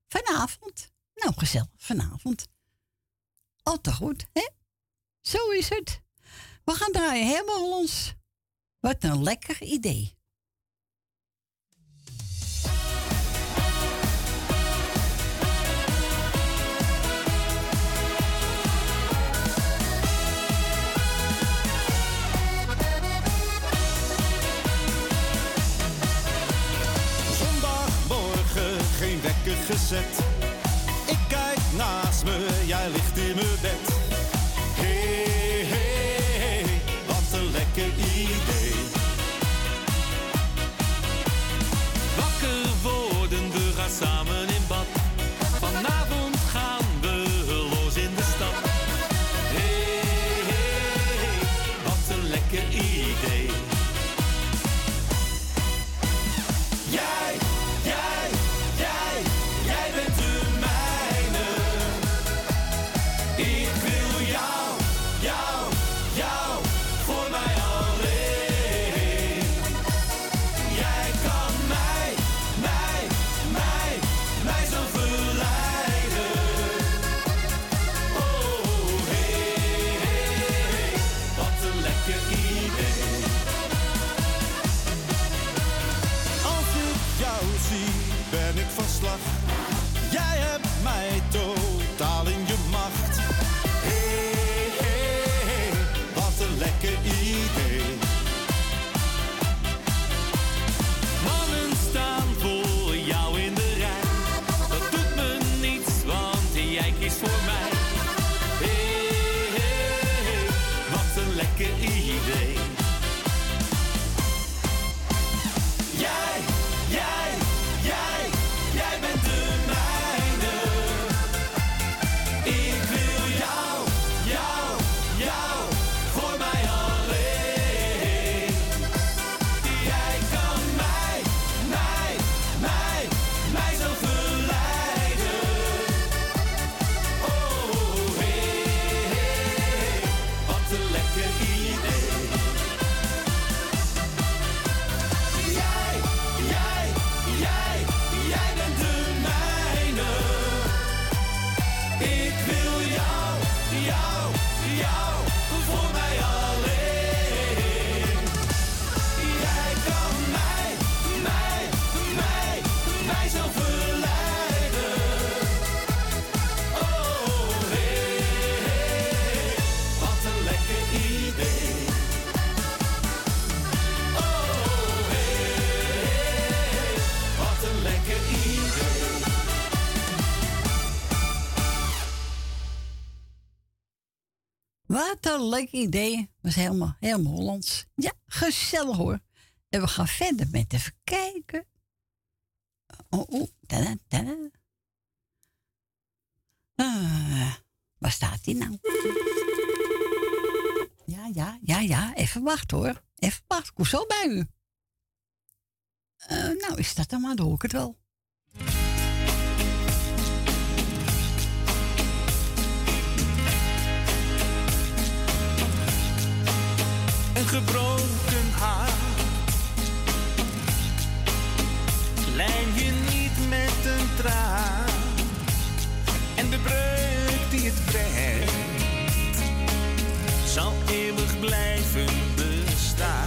vanavond. Nou, gezellig vanavond. Al te goed, hè? Zo is het. We gaan draaien helemaal los. Wat een lekker idee. Ik kijk naast me, jij ligt in mijn bed. Een leuk idee. Was helemaal, helemaal Hollands. Ja, gezellig hoor. En we gaan verder met even kijken. Oh, oh, tada, tada. Ah, waar staat die nou? Ja, ja, ja, ja. Even wachten hoor. Even wachten. Ik kom zo bij u. Eh, nou, is dat dan maar, dan hoor ik het wel. Gebroken hart. Lijm je niet met een traan en de breuk die het brengt zal eeuwig blijven bestaan.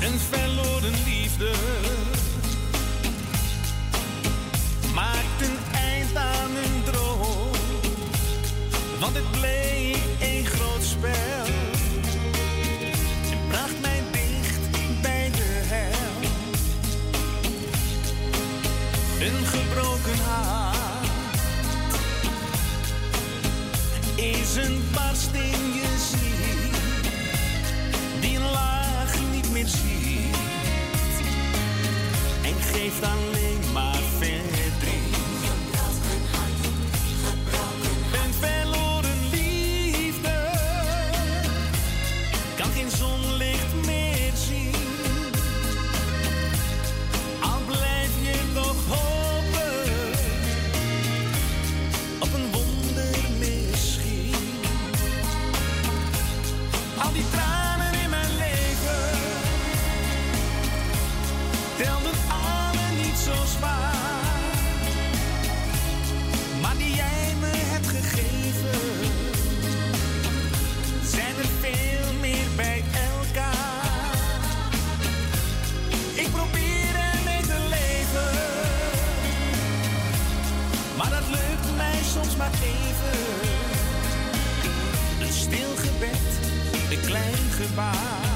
Een verloren liefde maakt een eind aan een droom. Want het bleek een barst in je ziel die laag niet meer ziet en geeft alleen Een stil gebed, een klein gebaar.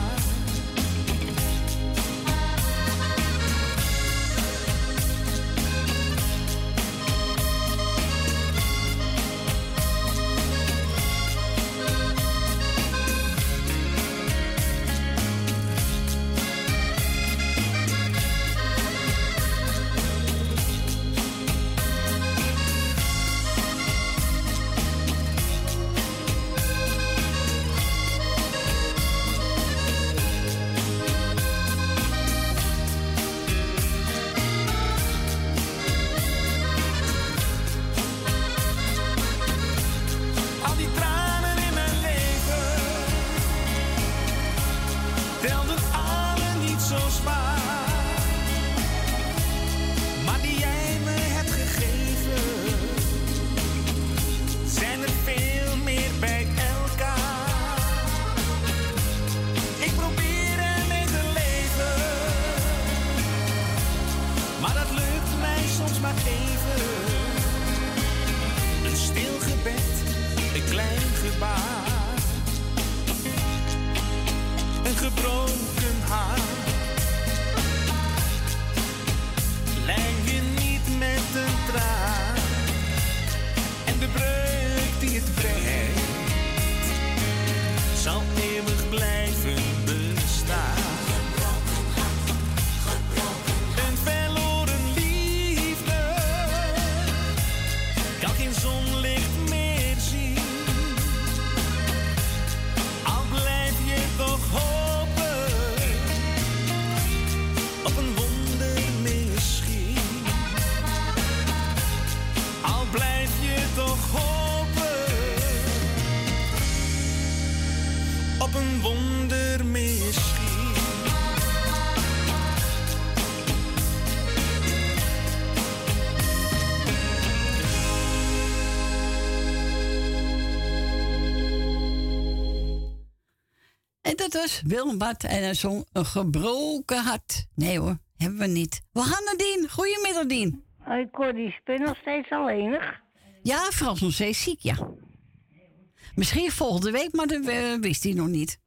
Was Willem Bart en hij zong een gebroken hart. Nee hoor, hebben we niet. We gaan naar Dien. Goedemiddag Dien. Hoi Corrie, ben je nog steeds alleenig? Ja, Frans nog steeds ziek, ja. Misschien volgende week, maar dat eh, wist hij nog niet.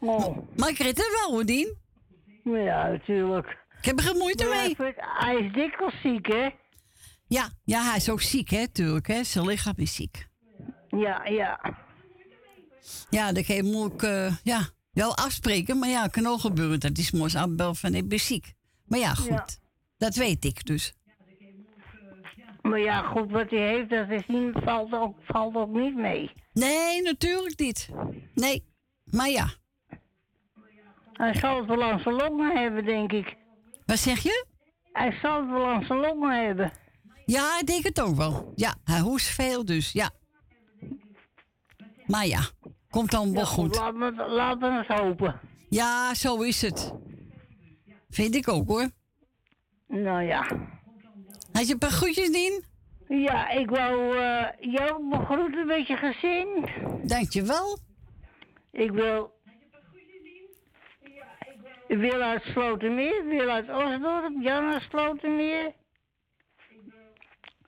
Oh. Maar ik red het wel hoor, Dien. Ja, natuurlijk. Ik heb er geen moeite mee. ik Hij is dikwijls ziek, hè? Ja, ja, hij is ook ziek, hè, tuurlijk, hè. Zijn lichaam is ziek. Ja, ja. Ja, dat kan je moeilijk, eh, ja, wel afspreken, maar ja, het kan ook gebeuren. Dat is mooi van, ik ben ziek. Maar ja, goed. Ja. Dat weet ik dus. Maar ja, goed, wat hij heeft, dat is niet, valt, ook, valt ook niet mee. Nee, natuurlijk niet. Nee, maar ja. Hij zal het wel aan zijn longen hebben, denk ik. Wat zeg je? Hij zal het wel aan zijn longen hebben. Ja, ik denk het ook wel. Ja, hij hoest veel, dus ja. Maar ja, komt dan wel Ja, goed. Laat me, laten we het hopen. Ja, zo is het. Vind ik ook hoor. Nou ja. Had je een paar groetjes, Dien? Ja, ik wou eh, jou begroeten met je gezin. Dankjewel. Ik wil... Wil uit Slotermeer, Wil uit Osdorp, Jan uit Slotermeer.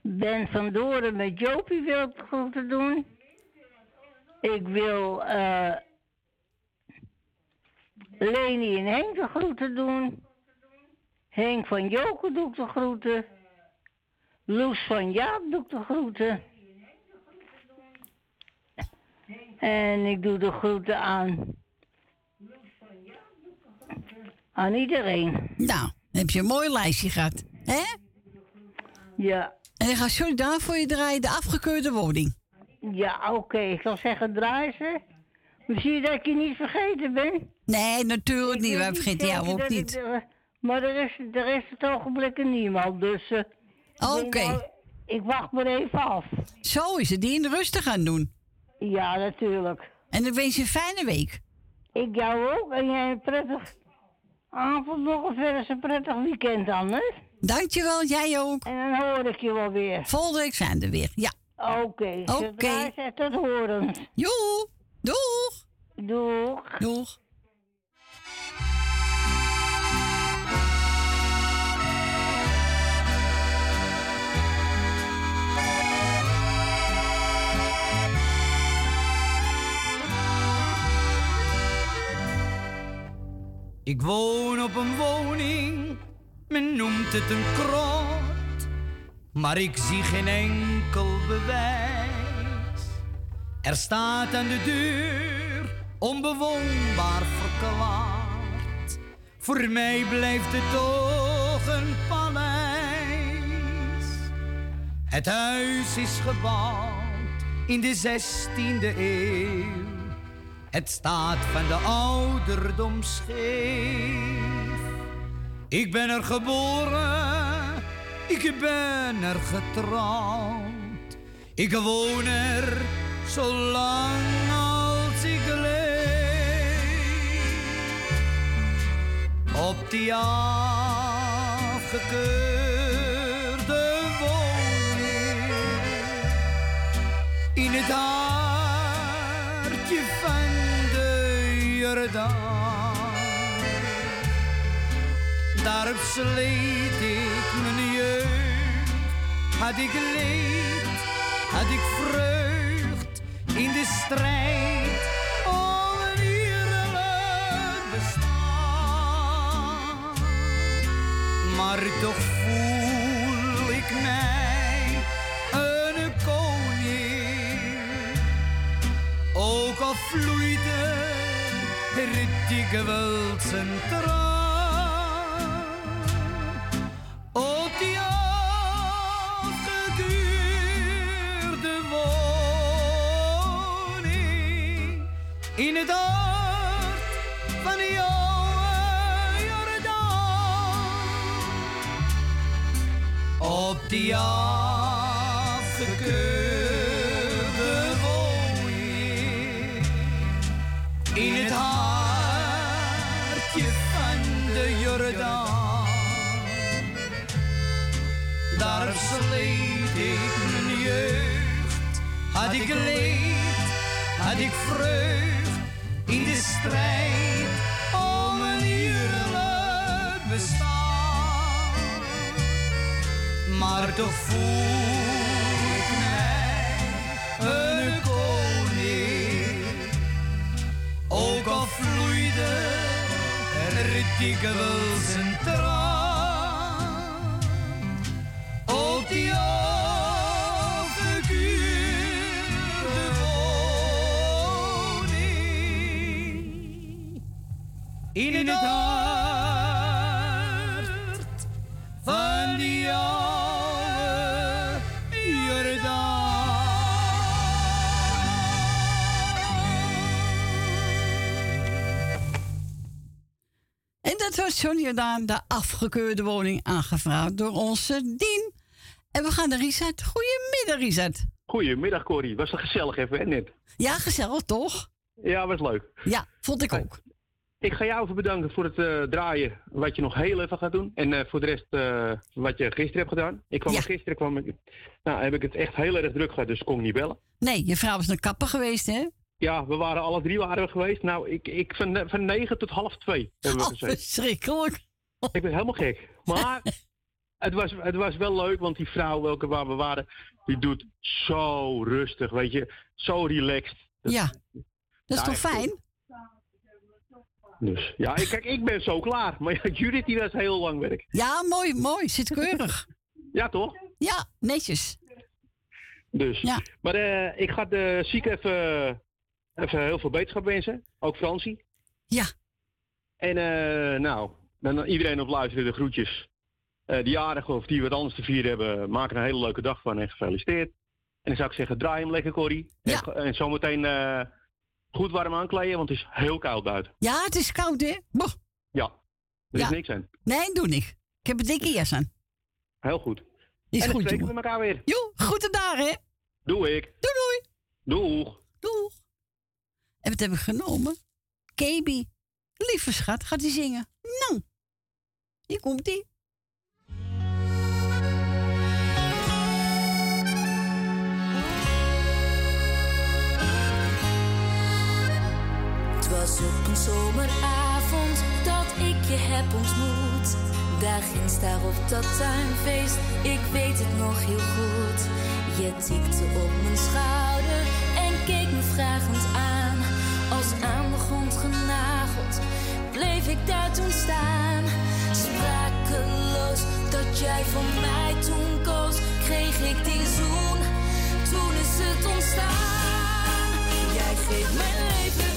Ben van Doren met Jopie wil ik groeten doen. Ik wil eh Leni en Henk de groeten doen. Henk van Joke doe ik de groeten. Loes van Jaap doe ik de groeten. En ik doe de groeten aan. Aan iedereen. Nou, heb je een mooi lijstje gehad, hè? Ja. En ik ga sorry daar voor je draaien, de afgekeurde woning. Ja, oké. Ik zal zeggen, draai ze. Zie je dat ik je niet vergeten ben? Nee, natuurlijk niet. Wij vergeten jou ook ik niet. er- maar er is, er is het ogenblik niemand, dus... eh, Oké. Ik wacht maar even af. Zo is het, die in rustig gaan doen. Ja, natuurlijk. En dan wens je een fijne week. Ik jou ook. En jij een prettig avond nog. En verder een prettig weekend dan, hè? Dankjewel, jij ook. En dan hoor ik je wel weer. Volgende week zijn we weer, ja. Oké. Oké. Je tot horen. Joe. Doeg. Doeg. Doeg. Ik woon op een woning, men noemt het een krot, maar ik zie geen enkel bewijs. Er staat aan de deur onbewoonbaar verklaard. Voor mij blijft het toch een paleis. Het huis is gebouwd in de 16e eeuw. Het staat van de ouderdom scheef. Ik ben er geboren, ik ben er getrouwd. Ik woon er zolang als ik leef. Op die afgekeurde woning in het hartje van de Jordaan. Daarop sleet ik mijn jeugd, had ik leed, had ik vreugd in de strijd om een eerlijk bestaan. Maar toch voel ik mij een koning, ook al vloeide er dikwijls een traan. Op die woning in het hart van jouw Jordaan. Op die verleed ik mijn jeugd. Had ik leed, had ik vreugd in de strijd om een heerlijk bestaan. Maar toch voel ik mij een koning, ook al vloeide er dikwijls een traan. In het hart van die oude En dat was Johnny Jordaan, de afgekeurde woning, aangevraagd door onze Dien. En we gaan naar Richard. Goedemiddag, Richard. Goedemiddag, Corrie. Was het gezellig even, hè, net? Ja, gezellig toch? Ja, was leuk. Ja, vond ik ook. Ik ga jou even bedanken voor het eh, draaien, wat je nog heel even gaat doen. En eh, voor de rest, eh, wat je gisteren hebt gedaan. Ik kwam gisteren, kwam ik, nou, heb ik het echt heel erg druk gehad, dus kon ik niet bellen. Nee, je vrouw was naar kapper geweest, hè? Ja, we waren alle drie waren we geweest. Nou, ik, ik van, van 9 tot half 2 hebben we Oh, gezeten. verschrikkelijk. Ik ben helemaal gek. Maar het was, het was wel leuk, want die vrouw welke waar we waren, die doet zo rustig, weet je. Zo relaxed. Ja, dat is toch fijn? Dus ja, ik, kijk, ik ben zo klaar. Maar ja, Judith die was heel lang werk. Ja, mooi, mooi. Zit keurig. Ja, toch? Ja, netjes. Dus. Maar eh, ik ga de zieke even, even heel veel beterschap wensen. Ook Fransie. Ja. En eh, nou, dan iedereen op luisteren de groetjes. Eh die jarigen of die wat anders te vieren hebben, maak er een hele leuke dag van en gefeliciteerd. En dan zou ik zeggen, draai hem lekker, Corrie. En, en zometeen eh, goed warm aankleden, want het is heel koud buiten. Ja, het is koud, hè? Boh. Ja, er Ja. is niks aan. Nee, doe niet. Ik heb een dikke jas aan. Heel goed. Is en dan goed, spreken we elkaar weer. Jo, goede dag, hè? Doe ik. Doei, doei. Doeg. Doeg. En wat heb ik genomen? KB. Lieve schat, gaat hij zingen? Nou, hier komt ie. Was op een zomeravond dat ik je heb ontmoet. Daar ginds daar op dat tuinfeest, ik weet het nog heel goed. Je tikte op mijn schouder en keek me vragend aan. Als aan de grond genageld, bleef ik daar toen staan. Sprakeloos dat jij voor mij toen koos, kreeg ik die zoen. Toen is het ontstaan. Jij geeft mijn leven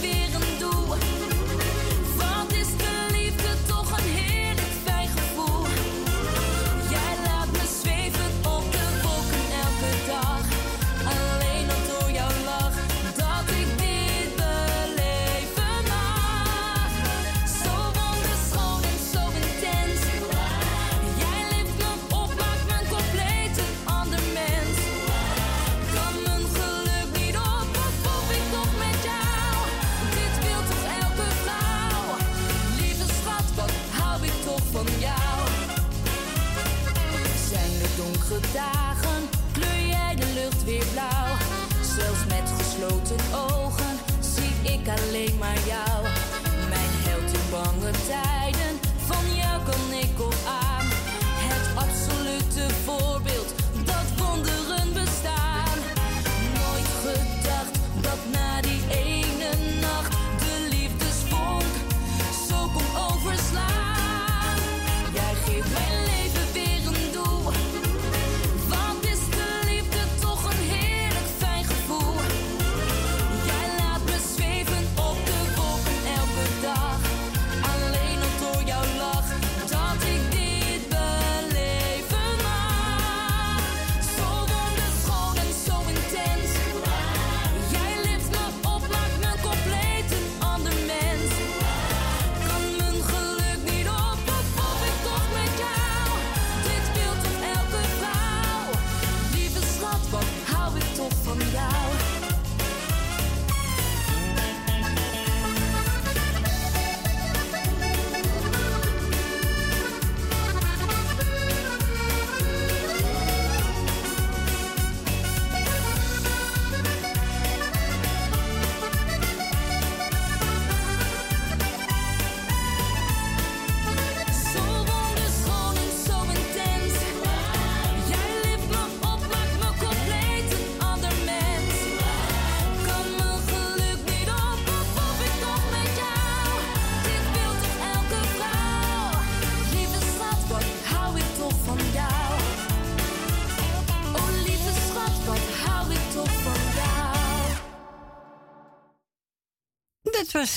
kleur jij de lucht weer blauw. Zelfs met gesloten ogen zie ik alleen maar jou.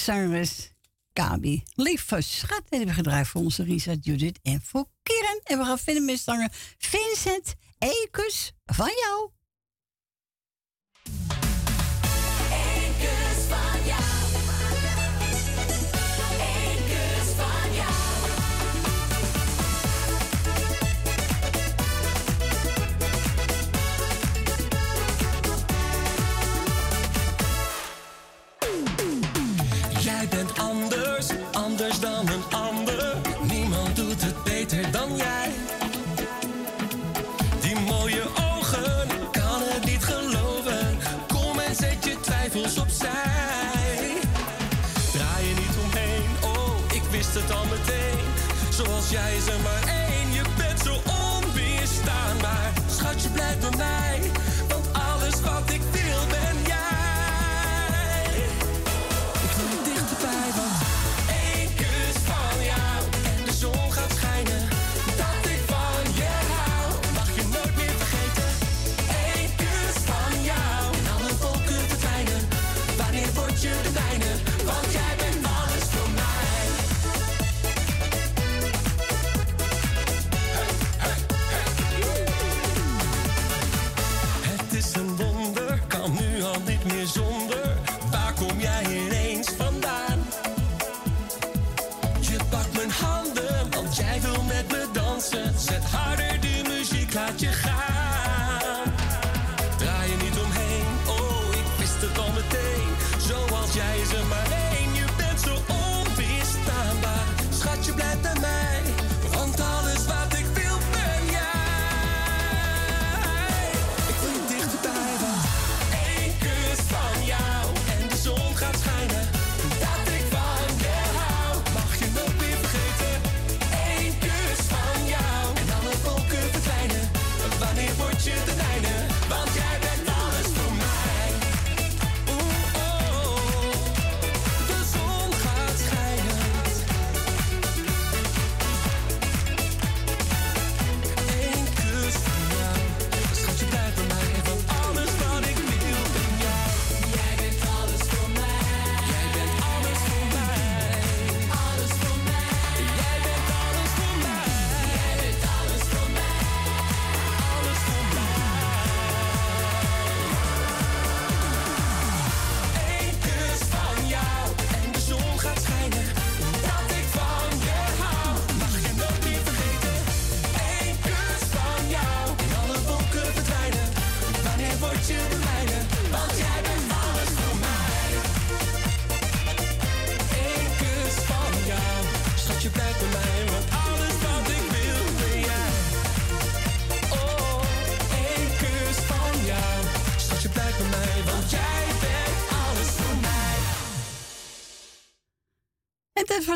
zangeres Kabi. Lief voor Schat hebben we gedraaid voor onze Risa Judith en voor Keren. En we gaan vinden met zanger Vincent Ekers van jou. beter dan jij. Die mooie ogen, kan het niet geloven. Kom en zet je twijfels opzij. Draai je niet omheen, oh, ik wist het al meteen. Zoals jij ze maar één, je bent zo onweerstaanbaar. Schatje, blijf bij mij.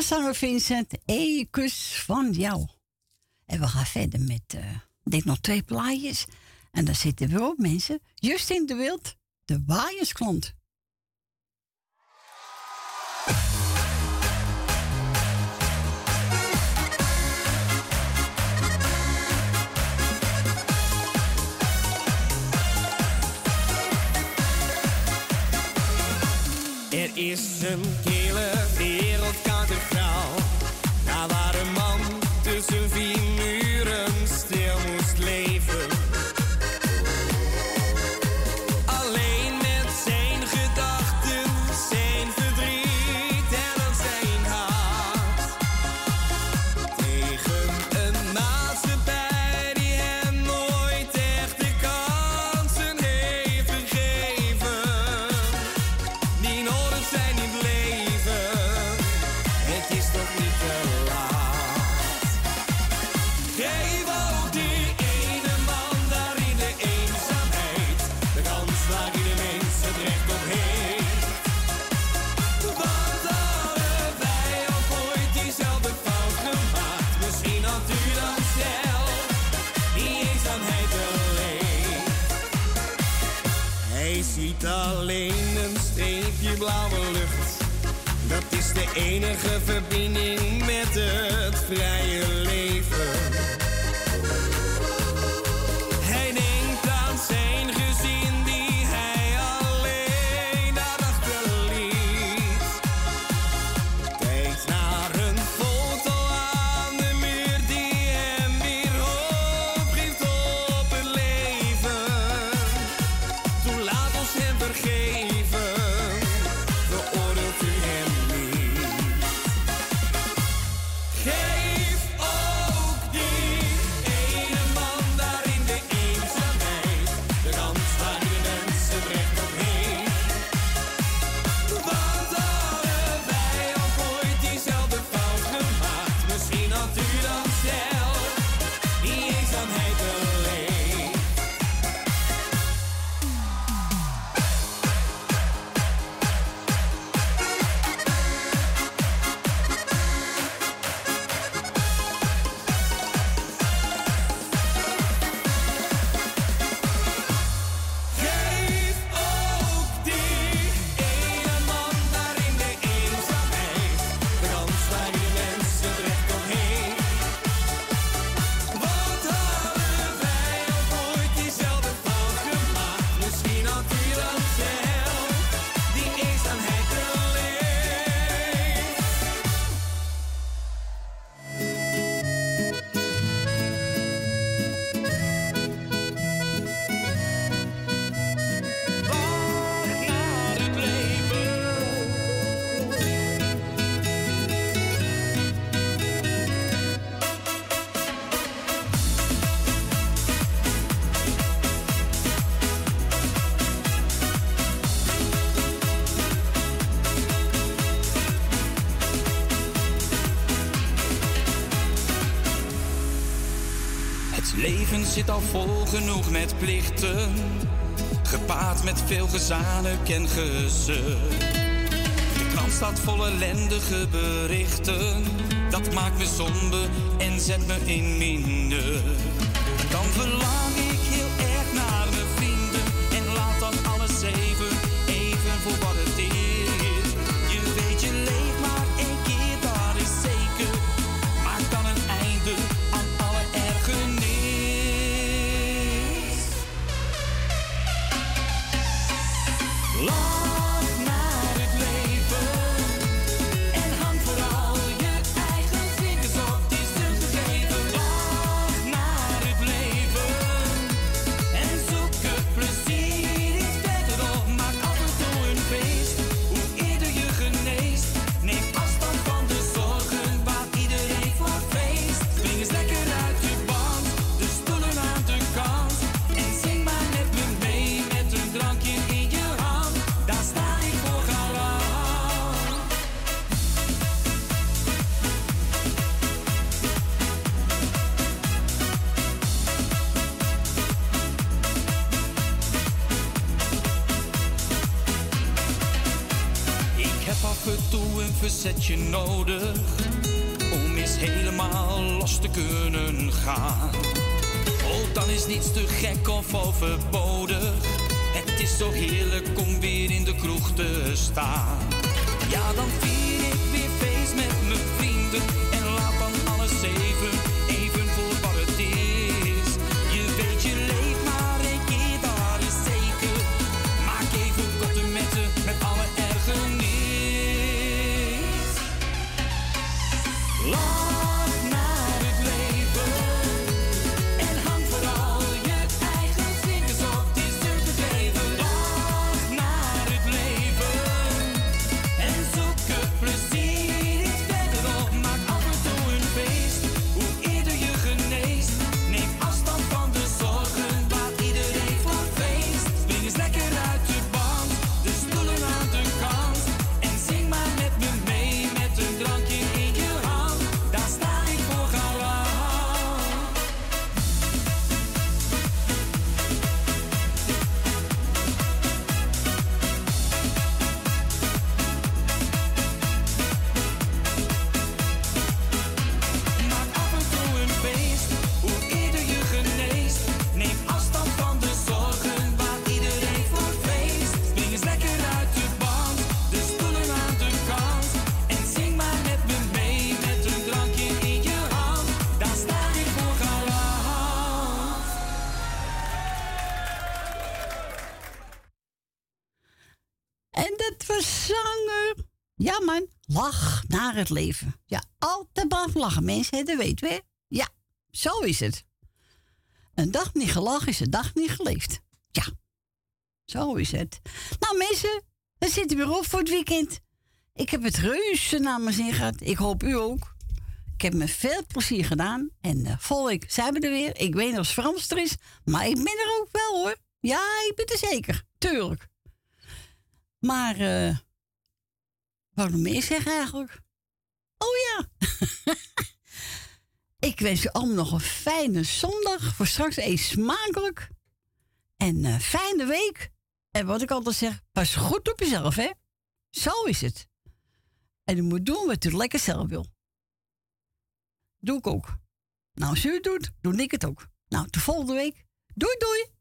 Sanne Vincent, een kus van jou. En we gaan verder met, eh, uh, denk nog twee plaatjes. En daar zitten we ook mensen. Justin de Wild, de waaiersklont. Er is een enige verbinding met het vrije. Zit al vol genoeg met plichten, gepaard met veel gezanik en gezeur. De krant staat vol ellendige berichten, dat maakt me somber en zet me in minder. Het leven. Ja, altijd blijven lachen, mensen. Dat weten we. Ja, zo is het. Een dag niet gelachen is een dag niet geleefd. Ja, zo is het. Nou, mensen, we zitten weer op voor het weekend. Ik heb het reuze naar mijn zin gehad. Ik hoop u ook. Ik heb me veel plezier gedaan. En uh, volgende zijn we er weer. Ik weet niet of Frans er is, maar ik ben er ook wel hoor. Ja, ik ben er zeker. Tuurlijk. Maar, eh. wat nog meer zeggen eigenlijk? Oh ja. ik wens je allemaal nog een fijne zondag. Voor straks eet smakelijk. En een fijne week. En wat ik altijd zeg, pas goed op jezelf, hè. Zo is het. En je moet doen wat je lekker zelf wil. Doe ik ook. Nou, als u het doet, doe ik het ook. Nou, de volgende week. Doei, doei.